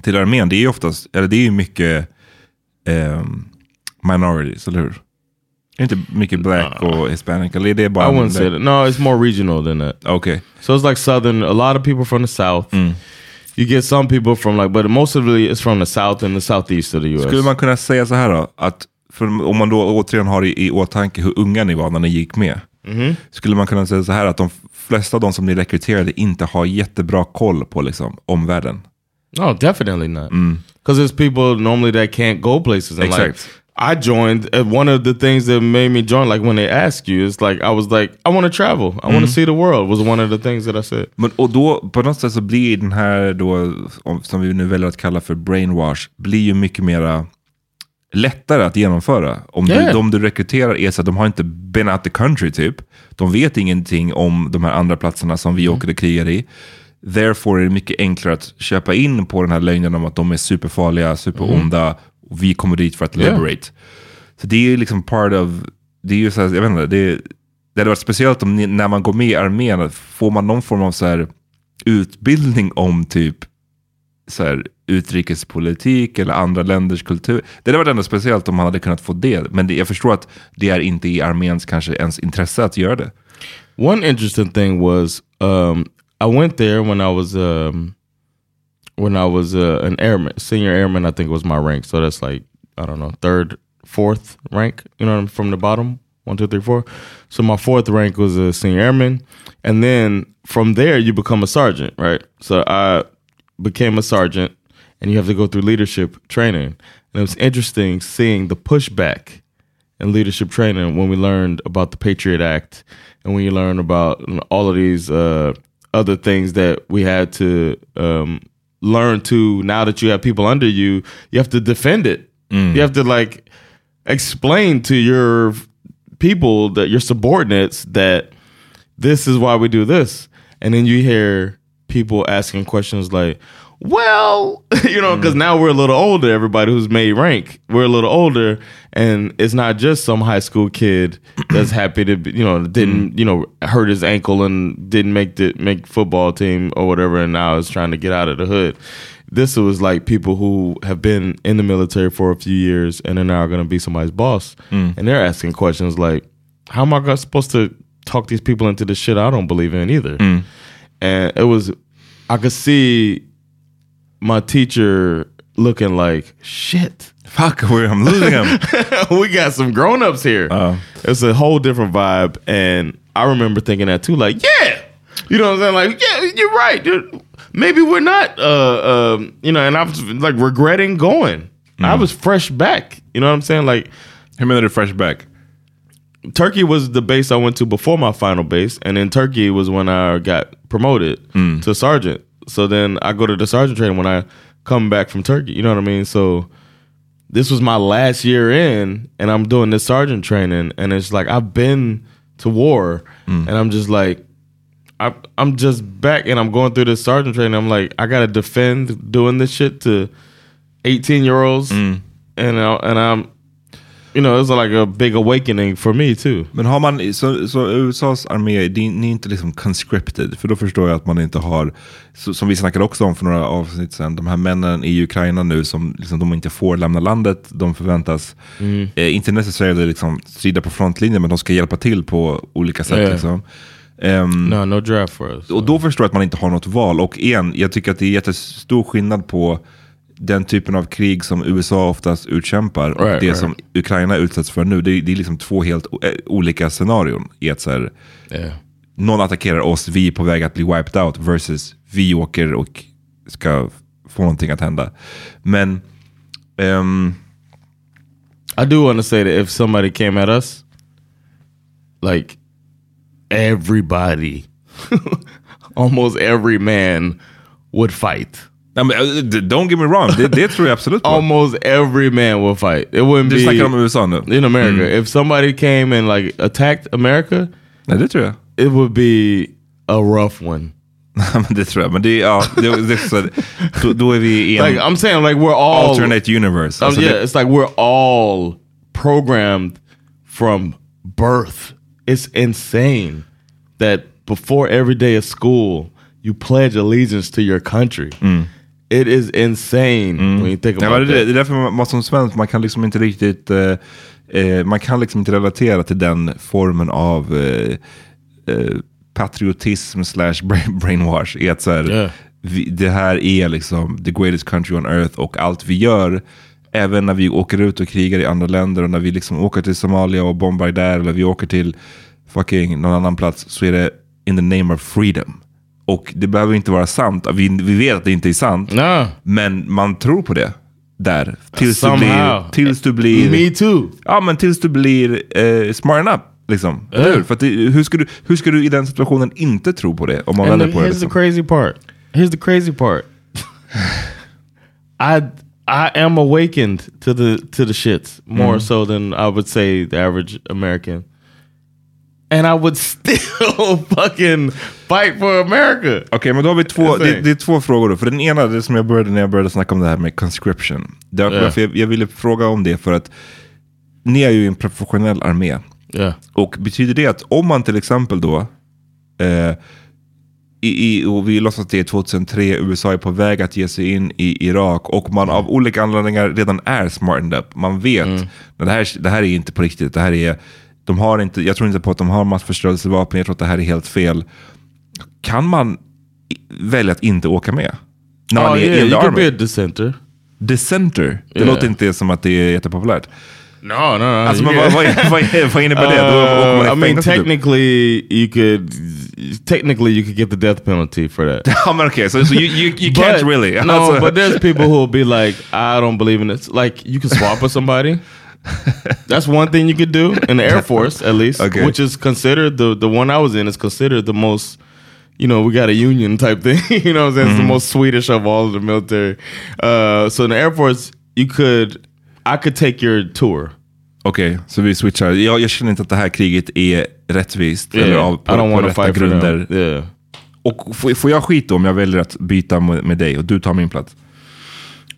Speaker 2: till armén, det är ju oftast, eller det är ju mycket ehm, minorities, eller hur? Är inte mycket black och hispanic, eller är det bara...
Speaker 1: I wouldn't say that. No, it's more regional than that.
Speaker 2: Okej.
Speaker 1: So it's like southern. A lot of people from the south. You get some people from like, but mostly it's from the south and the southeast of the U.S.
Speaker 2: Skulle man kunna säga så här då, att för om man då återigen har i, i åtanke hur unga ni var när ni gick med, skulle man kunna säga så här att de flesta av de som ni rekryterade inte har jättebra koll på liksom, omvärlden?
Speaker 1: No, definitely not. Because there's people normally that can't go places. And like,
Speaker 2: Exact.
Speaker 1: I joined. uh, One of the things that made me join, like when they ask you, it's like I was like, I want to travel. I want to see the world. Was one of the things that I said.
Speaker 2: Men, och då på något sätt så blir den här då, om- som vi nu väljer att kalla för brainwash, blir ju mycket mera lättare att genomföra. Om du,
Speaker 1: Yeah.
Speaker 2: de du rekryterar är så att de har inte been out the country typ. De vet ingenting om de här andra platserna som vi åker och krigar i. Therefore är det mycket enklare att köpa in på den här lögnen om att de är superfarliga, superonda och vi kommer dit för att
Speaker 1: Yeah.
Speaker 2: liberate. Så det är ju liksom part of, det är ju så här, jag vet inte, det, det hade varit speciellt om ni, när man går med i armén, får man någon form av så här utbildning om typ så här, utrikespolitik eller andra länders kultur. Det hade varit ändå speciellt om man hade kunnat få det. Men det, jag förstår att det är inte i arméns kanske ens intresse att göra det.
Speaker 1: One interesting thing was um, I went there when I was um, when I was uh, an airman, senior airman. I think was my rank. So that's like I don't know, third, fourth rank. You know, from the bottom, one, two, three, four. So my fourth rank was a senior airman, and then from there you become a sergeant, right? So I became a sergeant, and you have to go through leadership training. And it was interesting seeing the pushback in leadership training when we learned about the Patriot Act and when you learn about all of these uh, other things that we had to um, learn to now that you have people under you, you have to defend it. Mm. You have to like explain to your people that your subordinates that this is why we do this. And then you hear people asking questions like, well, you know, because mm. now we're a little older, everybody who's made rank, we're a little older, and it's not just some high school kid that's happy to, be, you know, didn't, mm. you know, hurt his ankle and didn't make the make football team or whatever, and now is trying to get out of the hood. This was like people who have been in the military for a few years and are now going to be somebody's boss, mm. and they're asking questions like, "How am I supposed to talk these people into the shit I don't believe in either?" And it was, I could see my teacher looking like shit.
Speaker 2: Fuck, we're, I'm losing him.
Speaker 1: we got some grown ups here. It's a whole different vibe. And I remember thinking that too, like, yeah. You know what I'm saying? Like, yeah, you're right. dude. Maybe we're not, uh, um, you know, and I was like regretting going. I was fresh back. You know what I'm saying? Like,
Speaker 2: Hur menar du fresh back?
Speaker 1: Turkey was the base I went to before my final base, and then Turkey was when I got promoted to sergeant. So then I go to the sergeant training when I come back from Turkey. You know what I mean? So this was my last year in, and I'm doing this sergeant training, and it's like I've been to war, mm. and I'm just like, I, I'm just back, and I'm going through this sergeant training. I'm like, I gotta defend doing this shit to 18 year olds, mm. and I, and I'm, you know, it was like a big awakening for me too.
Speaker 2: Men har man, så, så USAs armé, ni är inte liksom conscripted, för då förstår jag att man inte har, så, som vi snackade också om för några avsnitt sedan, de här männen i Ukraina nu som liksom, de inte får lämna landet, de förväntas, eh, inte necessarily liksom, strida på frontlinjen, men de ska hjälpa till på olika sätt.
Speaker 1: Ja.
Speaker 2: Liksom. Ehm,
Speaker 1: No, no draft for us.
Speaker 2: och då förstår jag att man inte har något val. Och igen, jag tycker att det är jättestor skillnad på den typen av krig som USA oftast utkämpar och
Speaker 1: Right,
Speaker 2: det
Speaker 1: right.
Speaker 2: som Ukraina utsätts för nu. Det är, det är liksom två helt eh, olika scenarion. I att så här,
Speaker 1: Yeah.
Speaker 2: någon attackerar oss, vi är på väg att bli wiped out versus vi åker och ska få någonting att hända. Men ehm,
Speaker 1: I do want to say that if somebody came at us, like everybody, almost every man would fight.
Speaker 2: Nej, men, eh, don't get me wrong, det, det tror jag absolut på.
Speaker 1: Almost every man will fight. It wouldn't
Speaker 2: Du
Speaker 1: be
Speaker 2: USA nu?
Speaker 1: in America. If somebody came and like attacked America,
Speaker 2: Nej, det tror jag.
Speaker 1: it would be a rough one.
Speaker 2: det tror jag. Men det, ja, det, det, så, då, då är vi i en
Speaker 1: Like I'm saying, like we're all
Speaker 2: alternate universe.
Speaker 1: Um,
Speaker 2: Alltså,
Speaker 1: yeah,
Speaker 2: det,
Speaker 1: it's like we're all programmed from birth. It's insane that before every day of school, you pledge allegiance to your country. It is insane when you think
Speaker 2: Ja,
Speaker 1: about
Speaker 2: men det, det är därför man, man som svensk, man kan liksom inte riktigt eh, eh, man kan liksom inte relatera till den formen av eh, eh, patriotism slash brain, brainwash. I att så här,
Speaker 1: Yeah.
Speaker 2: vi, det här är liksom the greatest country on earth och allt vi gör, även när vi åker ut och krigar i andra länder och när vi liksom åker till Somalia och bombar där eller vi åker till fucking någon annan plats så är det in the name of freedom. Och det behöver inte vara sant. Vi, vi vet att det inte är sant.
Speaker 1: No.
Speaker 2: Men man tror på det där. Tills du
Speaker 1: Somehow.
Speaker 2: blir... Tills du blir
Speaker 1: Me too.
Speaker 2: Ja, men tills du blir eh, smart enough. Liksom. Eller hur? För det, hur, ska du, hur ska du i den situationen inte tro på det? Om man vänder på det.
Speaker 1: here's
Speaker 2: Liksom.
Speaker 1: the crazy part. Here's the crazy part. I I am awakened to the to the shits more so than I would say the average American. And I would still fucking fight for America.
Speaker 2: Okej, men då har vi två, det, det är två frågor. Då. För den ena, det som jag började när jag började snacka om det här med conscription. Därför
Speaker 1: Ja.
Speaker 2: jag, jag ville fråga om det för att ni är ju en professionell armé.
Speaker 1: Yeah.
Speaker 2: Och betyder det att om man till exempel då, eh, i, i, och vi låtsas att det är 2003, USA är på väg att ge sig in i Irak och man av olika anledningar redan är smartened up. Man vet,
Speaker 1: Mm.
Speaker 2: att det, här, det här är inte på riktigt. Det här är, de har inte, jag tror inte på att de har massförstörelsevapen, jag tror att det här är helt fel. Kan man välja att inte åka med? När man
Speaker 1: Oh
Speaker 2: är
Speaker 1: yeah,
Speaker 2: in the
Speaker 1: you be
Speaker 2: army?
Speaker 1: a dissenter.
Speaker 2: Dissenter? Det
Speaker 1: Yeah.
Speaker 2: låter inte som att det är jättepopulärt.
Speaker 1: No, no, no.
Speaker 2: Alltså,
Speaker 1: you
Speaker 2: men vad, vad, vad, innebär det?
Speaker 1: Uh, I mean,
Speaker 2: typ.
Speaker 1: technically, you could technically you could get the death penalty for that.
Speaker 2: Men okej, så so, you, you, you can't
Speaker 1: But-
Speaker 2: really.
Speaker 1: No,
Speaker 2: Alltså-
Speaker 1: but there's people who will be like, I don't believe in this. Like, you can swap with somebody. That's one thing you could do in the Air Force, at least,
Speaker 2: Okay.
Speaker 1: which is considered the the one I was in is considered the most. You know, we got a union type thing. you know, what I'm saying? it's the most Swedish of all the military. Uh, so in the Air Force, you could, I could take your tour.
Speaker 2: Okej, så vi switchar. Jag, jag känner inte att det här kriget är rättvist. Eller av, på,
Speaker 1: I don't
Speaker 2: på
Speaker 1: want to
Speaker 2: rätta
Speaker 1: fight
Speaker 2: grunder.
Speaker 1: Yeah.
Speaker 2: Och får, får jag skit om jag väljer att byta med dig och du tar min plats?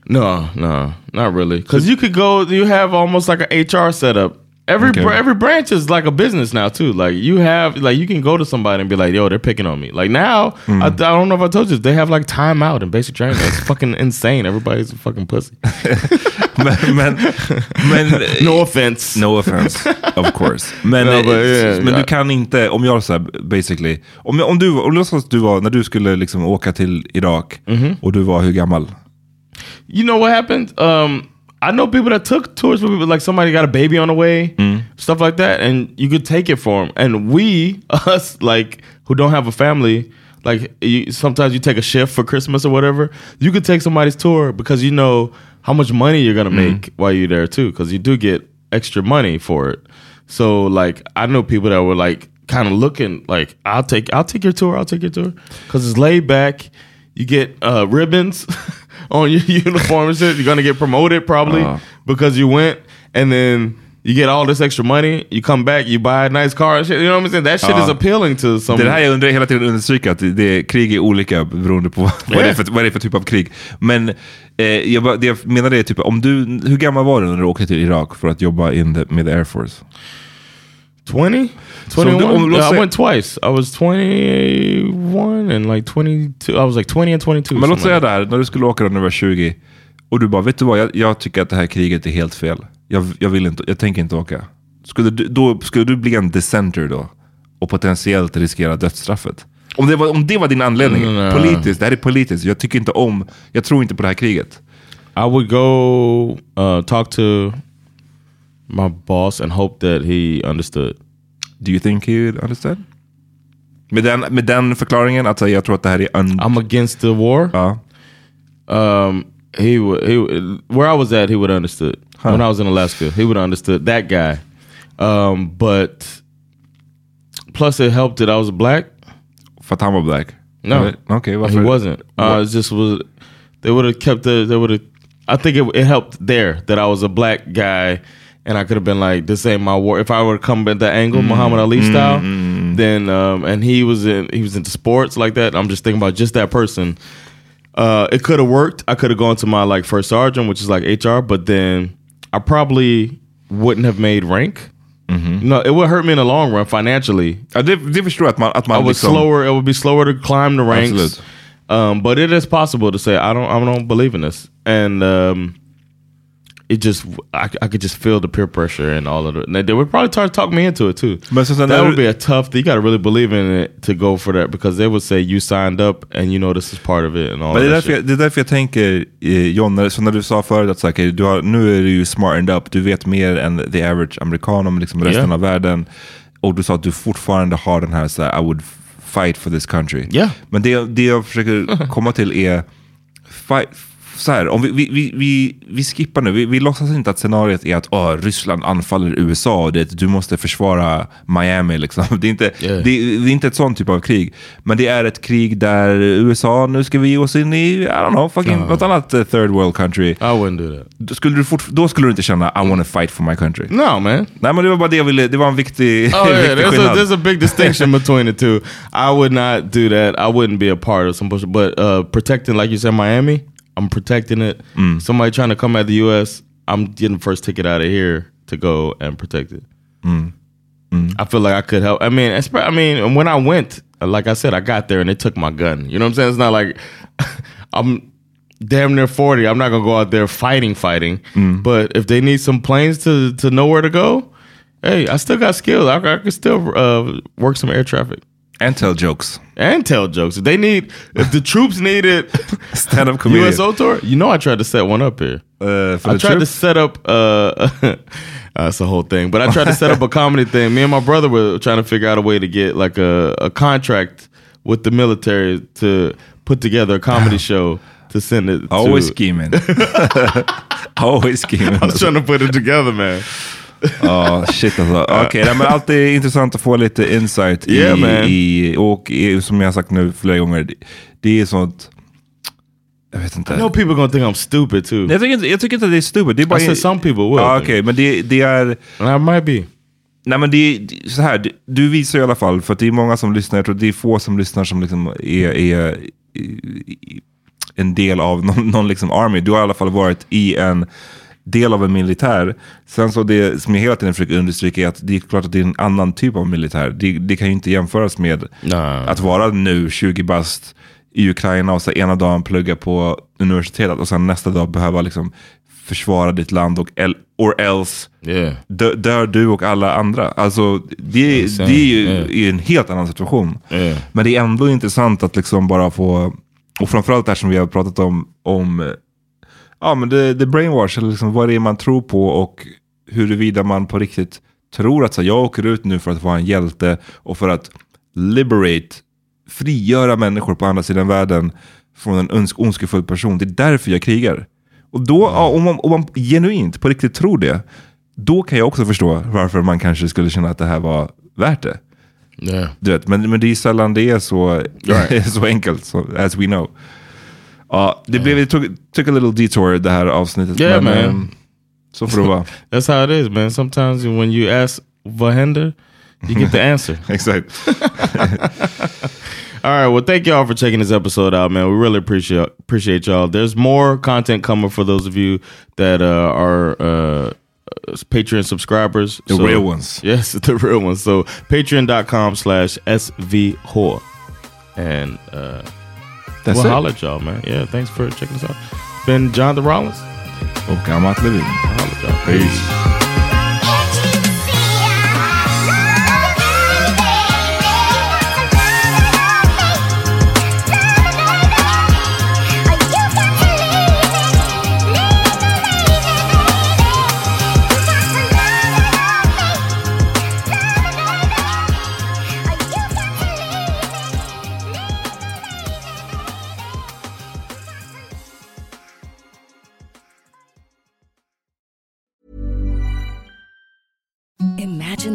Speaker 1: No, no, not really. Because you could go, you have almost like an HR setup. Every
Speaker 2: Okay.
Speaker 1: br- every branch is like a business now too. Like you have, like you can go to somebody and be like, "Yo, they're picking on me." Like now, I, I don't know if I told you, they have like time out and basic training. It's fucking insane. Everybody's a fucking pussy.
Speaker 2: men, men, men
Speaker 1: No offense.
Speaker 2: No offense, of course. Men,
Speaker 1: No,
Speaker 2: eh,
Speaker 1: but yeah,
Speaker 2: men du kan inte, om jag så här, basically, om, om du, om låtsas du var, när du skulle liksom åka till Irak
Speaker 1: Mm-hmm.
Speaker 2: och du var hur gammal?
Speaker 1: You know what happened? Um, I know people that took tours with people, like somebody got a baby on the way, stuff like that, and you could take it for them. And we, us, like who don't have a family, like you, sometimes you take a shift for Christmas or whatever. You could take somebody's tour because you know how much money you're gonna make while you're there too, because you do get extra money for it. So like I know people that were like kind of looking like I'll take I'll take your tour I'll take your tour because it's laid back. You get uh, ribbons on your uniform and shit. You're gonna get promoted probably
Speaker 2: Uh.
Speaker 1: because you went and then you get all this extra money. You come back, you buy a nice car and shit. You know what I'm saying? That shit
Speaker 2: Uh.
Speaker 1: is appealing to some.
Speaker 2: Det är här jag undrar, hela tiden understryker, att det, det, krig är olika beroende på vad, det är för, vad det är för typ av krig. Men eh, jag, det jag menar är, typ, om du, hur gammal var du när du åkte till Irak för att jobba in the, med the Air Force?
Speaker 1: 20?
Speaker 2: So do-
Speaker 1: 21?
Speaker 2: um, let's
Speaker 1: Yeah, I went twice. I was 21 and like 22. I was like 20 and 22.
Speaker 2: Men låt säga
Speaker 1: like
Speaker 2: här, när du skulle åka då när du var 20 och du bara, vet du vad, jag, jag tycker att det här kriget är helt fel. Jag, jag, vill inte, jag tänker inte åka. Skulle du, då, skulle du bli en dissenter då? Och potentiellt riskera dödsstraffet? Om det var, om det var din anledning,
Speaker 1: Mm,
Speaker 2: politiskt, det här är politiskt, jag tycker inte om, jag tror inte på det här kriget.
Speaker 1: I would go uh, talk to my boss and hope that he understood.
Speaker 2: Do you think he would understand? Med den, med den förklaringen, att jag tror att det här är.
Speaker 1: I'm against the war.
Speaker 2: Ja.
Speaker 1: Um, he would. He would- where I was at, he would understood. When I was in Alaska, he would understood that guy. Um, but plus, it helped that I was black.
Speaker 2: För att han var black?
Speaker 1: No.
Speaker 2: Okej, varför?
Speaker 1: He wasn't. Uh, it just was. They would have kept the. They would have. I think it, it helped there that I was a black guy, and I could have been like, "This ain't my war." If I would have come at that angle, Muhammad Ali style, then um, and he was in. He was into sports like that. I'm just thinking about just that person. Uh, it could have worked. I could have gone to my like first sergeant, which is like HR, but then I probably wouldn't have made rank. No, it would hurt me in the long run financially.
Speaker 2: Ja, det, det förstår jag att man, att
Speaker 1: I was
Speaker 2: liksom...
Speaker 1: slower. It would be slower to climb the ranks. Um, but it is possible to say I don't. I don't believe in this, and um, it just I, I could just feel the peer pressure and all of it. And they would probably try to talk me into it too.
Speaker 2: But so then
Speaker 1: that would be a tough. You got to really believe in it to go for that because they would say you signed up and you know this is part of it and all.
Speaker 2: Men det är, därför jag, det är därför jag tänker, eh, John, så när du sa förut att så du har, nu är du ju smartened up, du vet mer än the average amerikan om liksom resten
Speaker 1: Yeah.
Speaker 2: av världen. Och du sa att du fortfarande har den här, så här I would fight for this country.
Speaker 1: Yeah.
Speaker 2: Men det, det jag försöker komma till är, fight, så här, om vi, vi, vi, vi, skippar nu, vi, vi låtsas inte att scenariot är att åh, Ryssland anfaller USA och det, du måste försvara Miami. Liksom. Det, är inte,
Speaker 1: Yeah.
Speaker 2: det, det är inte ett sånt typ av krig. Men det är ett krig där USA, nu ska vi ge oss in i, I don't know, fucking något annat eh, third world country.
Speaker 1: I wouldn't do that.
Speaker 2: Skulle du, fort, då skulle du inte känna I wanna fight for my country.
Speaker 1: No, man.
Speaker 2: Nej men det var bara det jag ville, det var en viktig,
Speaker 1: Oh yeah,
Speaker 2: viktig
Speaker 1: there's a,
Speaker 2: skillnad.
Speaker 1: there's a big distinction between the two. I would not do that. I wouldn't be a part of some bullshit. But uh, protecting, like you said, Miami, I'm protecting it. Mm. Somebody trying to come at the U.S., I'm getting first ticket out of here to go and protect it. Mm. Mm. I feel like I could help. I mean, I mean, when I went, like I said, I got there and they took my gun. You know what I'm saying? It's not like I'm damn near 40. I'm not gonna go out there fighting, fighting. But if they need some planes to to know where to go, hey, I still got skills. I, I can still uh, work some air traffic
Speaker 2: And tell jokes.
Speaker 1: and tell jokes. If they need, if the troops needed
Speaker 2: Stand-up comedian.
Speaker 1: USO tour, you know, I tried to set one up here.
Speaker 2: Uh, for
Speaker 1: I tried to set up. Uh, that's the whole thing. But I tried to set up a comedy thing. Me and my brother were trying to figure out a way to get like a, a contract with the military to put together a comedy show to send it.
Speaker 2: Always
Speaker 1: to,
Speaker 2: scheming. Always scheming.
Speaker 1: I was trying to put it together, man.
Speaker 2: Ja, shit alltså. Okej, nej, men alltid intressant att få lite insight
Speaker 1: Yeah,
Speaker 2: i, i, och i, som jag har sagt nu flera gånger, det, är sånt, jag vet inte.
Speaker 1: I know people gonna think I'm stupid too.
Speaker 2: Jag tycker, inte, jag tycker inte att det är stupid. Det är bara,
Speaker 1: I said some people will.
Speaker 2: Okej, men det, det är...
Speaker 1: And I might be.
Speaker 2: Nej men det är så här, du- du visar i alla fall, för att det är många som lyssnar, jag tror det är få som lyssnar som liksom är, är i- en del av någon, någon liksom army. Du har i alla fall varit i en del av en militär. Sen så det som jag hela tiden försöker understryka är att det är klart att det är en annan typ av militär. Det, det kan ju inte jämföras med
Speaker 1: Nah.
Speaker 2: att vara nu 20 bast i Ukraina och så ena dagen plugga på universitetet och sen nästa dag behöva liksom försvara ditt land och el, or else
Speaker 1: Yeah.
Speaker 2: dö, dör du och alla andra. Alltså, det,
Speaker 1: Insane.
Speaker 2: det är ju
Speaker 1: Yeah.
Speaker 2: en helt annan situation.
Speaker 1: Yeah.
Speaker 2: Men det är ändå intressant att liksom bara få, och framförallt det här som vi har pratat om, om ja, men det, det brainwash, eller liksom vad det är man tror på och huruvida man på riktigt tror att så, jag åker ut nu för att vara en hjälte och för att liberate, frigöra människor på andra sidan världen från en önsk, ondskefull person. Det är därför jag krigar. Och då, ja, om, man, om man genuint på riktigt tror det, då kan jag också förstå varför man kanske skulle känna att det här var värt det.
Speaker 1: Yeah.
Speaker 2: Du vet, men, men det är sällan det är så, så enkelt, så, as we know. Ja, det blev, it took, took a little detour det här avsnittet.
Speaker 1: Yeah,
Speaker 2: men,
Speaker 1: man.
Speaker 2: ehm, så får det vara.
Speaker 1: That's how it is, man. Sometimes when you ask vad händer, you get the answer.
Speaker 2: Exakt.
Speaker 1: All right. Well, thank y'all for checking this episode out, man. We really appreciate appreciate y'all. There's more content coming for those of you that uh, are uh, Patreon subscribers.
Speaker 2: The real ones.
Speaker 1: Yes, the real ones. So patreon.com slash svhor. And uh,
Speaker 2: That's
Speaker 1: we'll
Speaker 2: it.
Speaker 1: holler at y'all, man. Yeah, thanks for checking us out. Been Jonathan Rollins.
Speaker 2: Och Amat Levin.
Speaker 1: I'll holler at y'all.
Speaker 2: Peace.
Speaker 3: Imagine imagine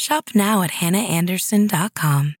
Speaker 4: Shop now at hannahanderson.com.